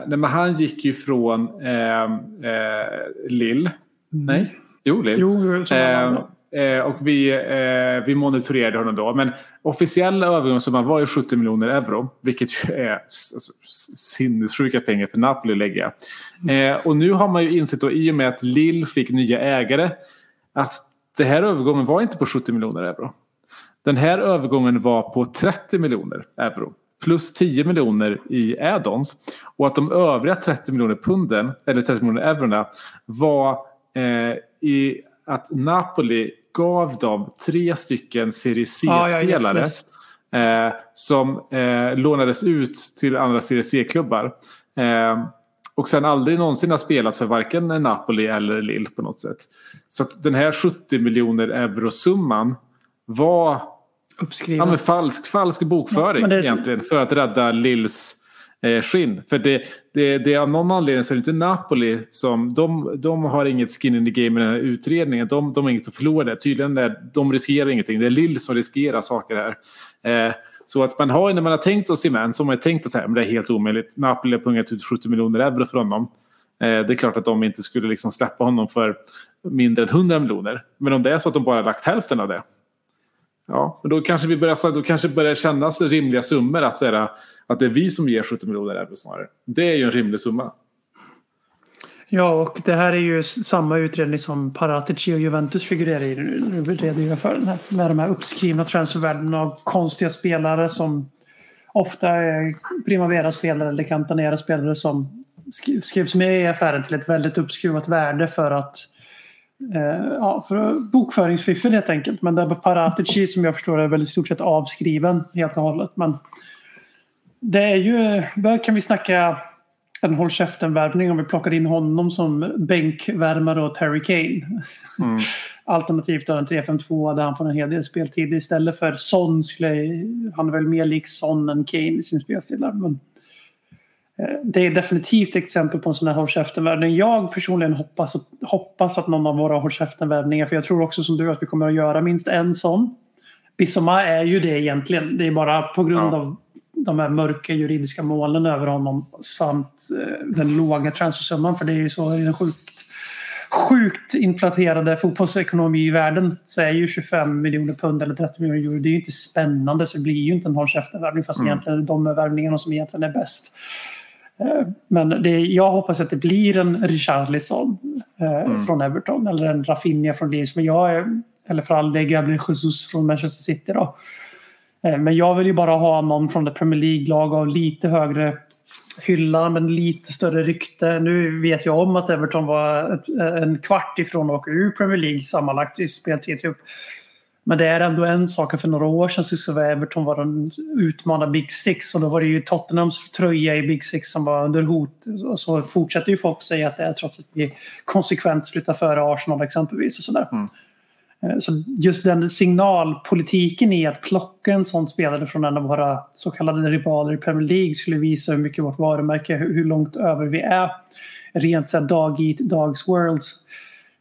nej, men han gick ju från eh, Lill. Mm. Nej, jo Lill. Jo, Eh, och vi, eh, vi monitorerade honom då. Men officiella övergångssumman var ju 70 miljoner euro. Vilket ju är alltså, sinnessjuka pengar för Napoli att lägga. Eh, och nu har man ju insett då i och med att Lill fick nya ägare. Att det här övergången var inte på 70 miljoner euro. Den här övergången var på 30 miljoner euro. Plus 10 miljoner i add-ons. Och att de övriga 30 miljoner punden, eller 30 miljoner eurona, var eh, i att Napoli gav dem tre stycken Serie C-spelare. Ah, ja, yes, eh, som eh, lånades ut till andra Serie C-klubbar. Eh, och sen aldrig någonsin har spelat för varken Napoli eller Lille på något sätt. Så att den här 70 miljoner euro-summan var Uppskriven. Ja, falsk, falsk bokföring ja, det... egentligen för att rädda Lills eh, skinn. För det, det, det är av någon anledning så är det inte Napoli som, de, de har inget skin in the game i den här utredningen. De, de har inget att förlora där. Tydligen är, de riskerar ingenting. Det är Lill som riskerar saker här. Eh, så att man har, när man har tänkt oss i män så har man tänkt att det är helt omöjligt. Napoli har pungat ut 70 miljoner euro för honom. Eh, det är klart att de inte skulle liksom släppa honom för mindre än 100 miljoner. Men om det är så att de bara lagt hälften av det. Ja, då kanske vi börjar, då kanske börjar kännas rimliga summor att säga att det är vi som ger 70 miljoner euro snarare. Det är ju en rimlig summa. Ja, och det här är ju samma utredning som Paratici och Juventus figurerar i nu. redogör för den här, med de här uppskrivna transfervärdena av konstiga spelare som ofta är Primavera-spelare eller Cantanera-spelare som skrivs med i affären till ett väldigt uppskruvat värde för att ja, för bokföringsfiffel helt enkelt. Men där Paratici som jag förstår är väl i stort sett avskriven helt och hållet. Men det är ju, där kan vi snacka en håll käften-värvning om vi plockar in honom som bänkvärmare åt Harry Kane. Mm. Alternativt en 3-5-2 där han får en hel del speltid istället för Son skulle han är väl mer lik Son än Kane i sin spelstil. Men eh, det är definitivt exempel på en sån här håll käften-värvning. Jag personligen hoppas, hoppas att någon av våra håll käften-värvningar, för jag tror också som du att vi kommer att göra minst en sån. Bissoma är ju det egentligen. Det är bara på grund ja. av de här mörka juridiska målen över honom samt eh, den låga transfersumman. För det är ju så i den sjukt, sjukt inflaterade fotbollsekonomi i världen så är ju 25 miljoner pund eller 30 miljoner euro det är ju inte spännande så det blir ju inte en håll värvning fast mm. egentligen är det de värvningarna som egentligen är bäst. Eh, men det, jag hoppas att det blir en Richarlison eh, mm. från Everton eller en Rafinha från Leeds. Men jag är, eller för all del Gabriel Jesus från Manchester City då. Eh, men jag vill ju bara ha någon från det Premier League-lag av lite högre hylla men lite större rykte. Nu vet jag om att Everton var ett, en kvart ifrån att åka ur Premier League sammanlagt i speltid. Typ. Men det är ändå en sak. För några år sedan så var Everton var de utmanade Big Six och då var det ju Tottenhams tröja i Big Six som var under hot. Och så fortsätter ju folk säga att det är trots att vi konsekvent slutar före Arsenal exempelvis. Och sådär. Mm. Eh, så just den signalpolitiken i att plocka en sån spelare från en av våra så kallade rivaler i Premier League skulle visa hur mycket vårt varumärke, hur långt över vi är. Rent så dog eat dogs worlds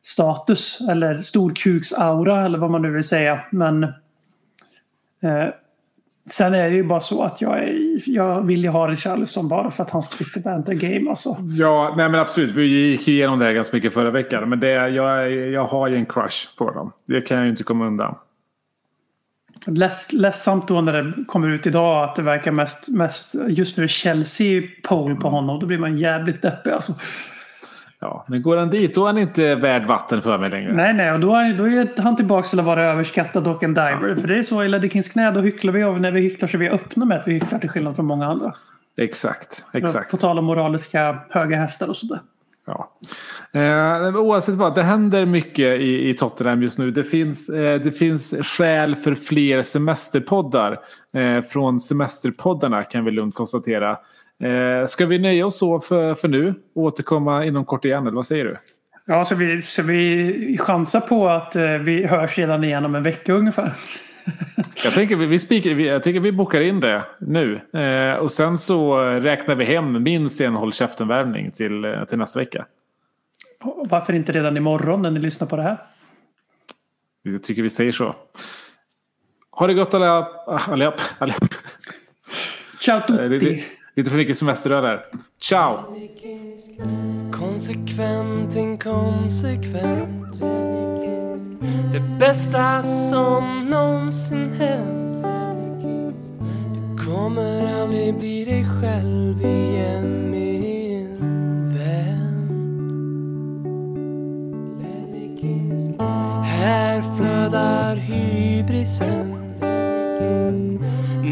status eller storkuks-aura eller vad man nu vill säga. Men eh, sen är det ju bara så att jag är jag vill ju ha Richarlison bara för att hans Twitter banter game alltså. Ja, nej men absolut. Vi gick igenom det här ganska mycket förra veckan. Men det, jag, jag har ju en crush på dem. Det kan jag ju inte komma undan. Ledsamt då när det kommer ut idag att det verkar mest, mest just nu Chelsea pole på honom. Då blir man jävligt deppig alltså. Ja, men går han dit då är han inte värd vatten för mig längre. Nej, nej, och då är, då är han tillbaka till att vara överskattad och en diver. Ja. För det är så i Ledder Kings knä, då hycklar vi och när vi hycklar så är vi öppna med att vi hycklar till skillnad från många andra. Exakt, exakt. På tal om moraliska höga hästar och sådär. Ja. Eh, oavsett vad, det händer mycket i, i Tottenham just nu. Det finns, eh, det finns skäl för fler semesterpoddar. Eh, från semesterpoddarna kan vi lugnt konstatera. Eh, ska vi nöja oss så för, för nu och återkomma inom kort igen? Eller vad säger du? Ja, så vi, så vi chansar på att eh, vi hörs redan igen om en vecka ungefär. Jag tänker vi, spikar, jag tänker vi bokar in det nu. Eh, och sen så räknar vi hem minst en håll käften-värvning till, eh, till nästa vecka. Varför inte redan imorgon när ni lyssnar på det här? Jag tycker vi säger så. Ha det gott alla, alla. Ciao tutti! Lite för mycket semesterrör där. Ciao! Konsekvent, inkonsekvent Det bästa som någonsin hänt Du kommer aldrig bli dig själv igen min vän Här flödar hybrisen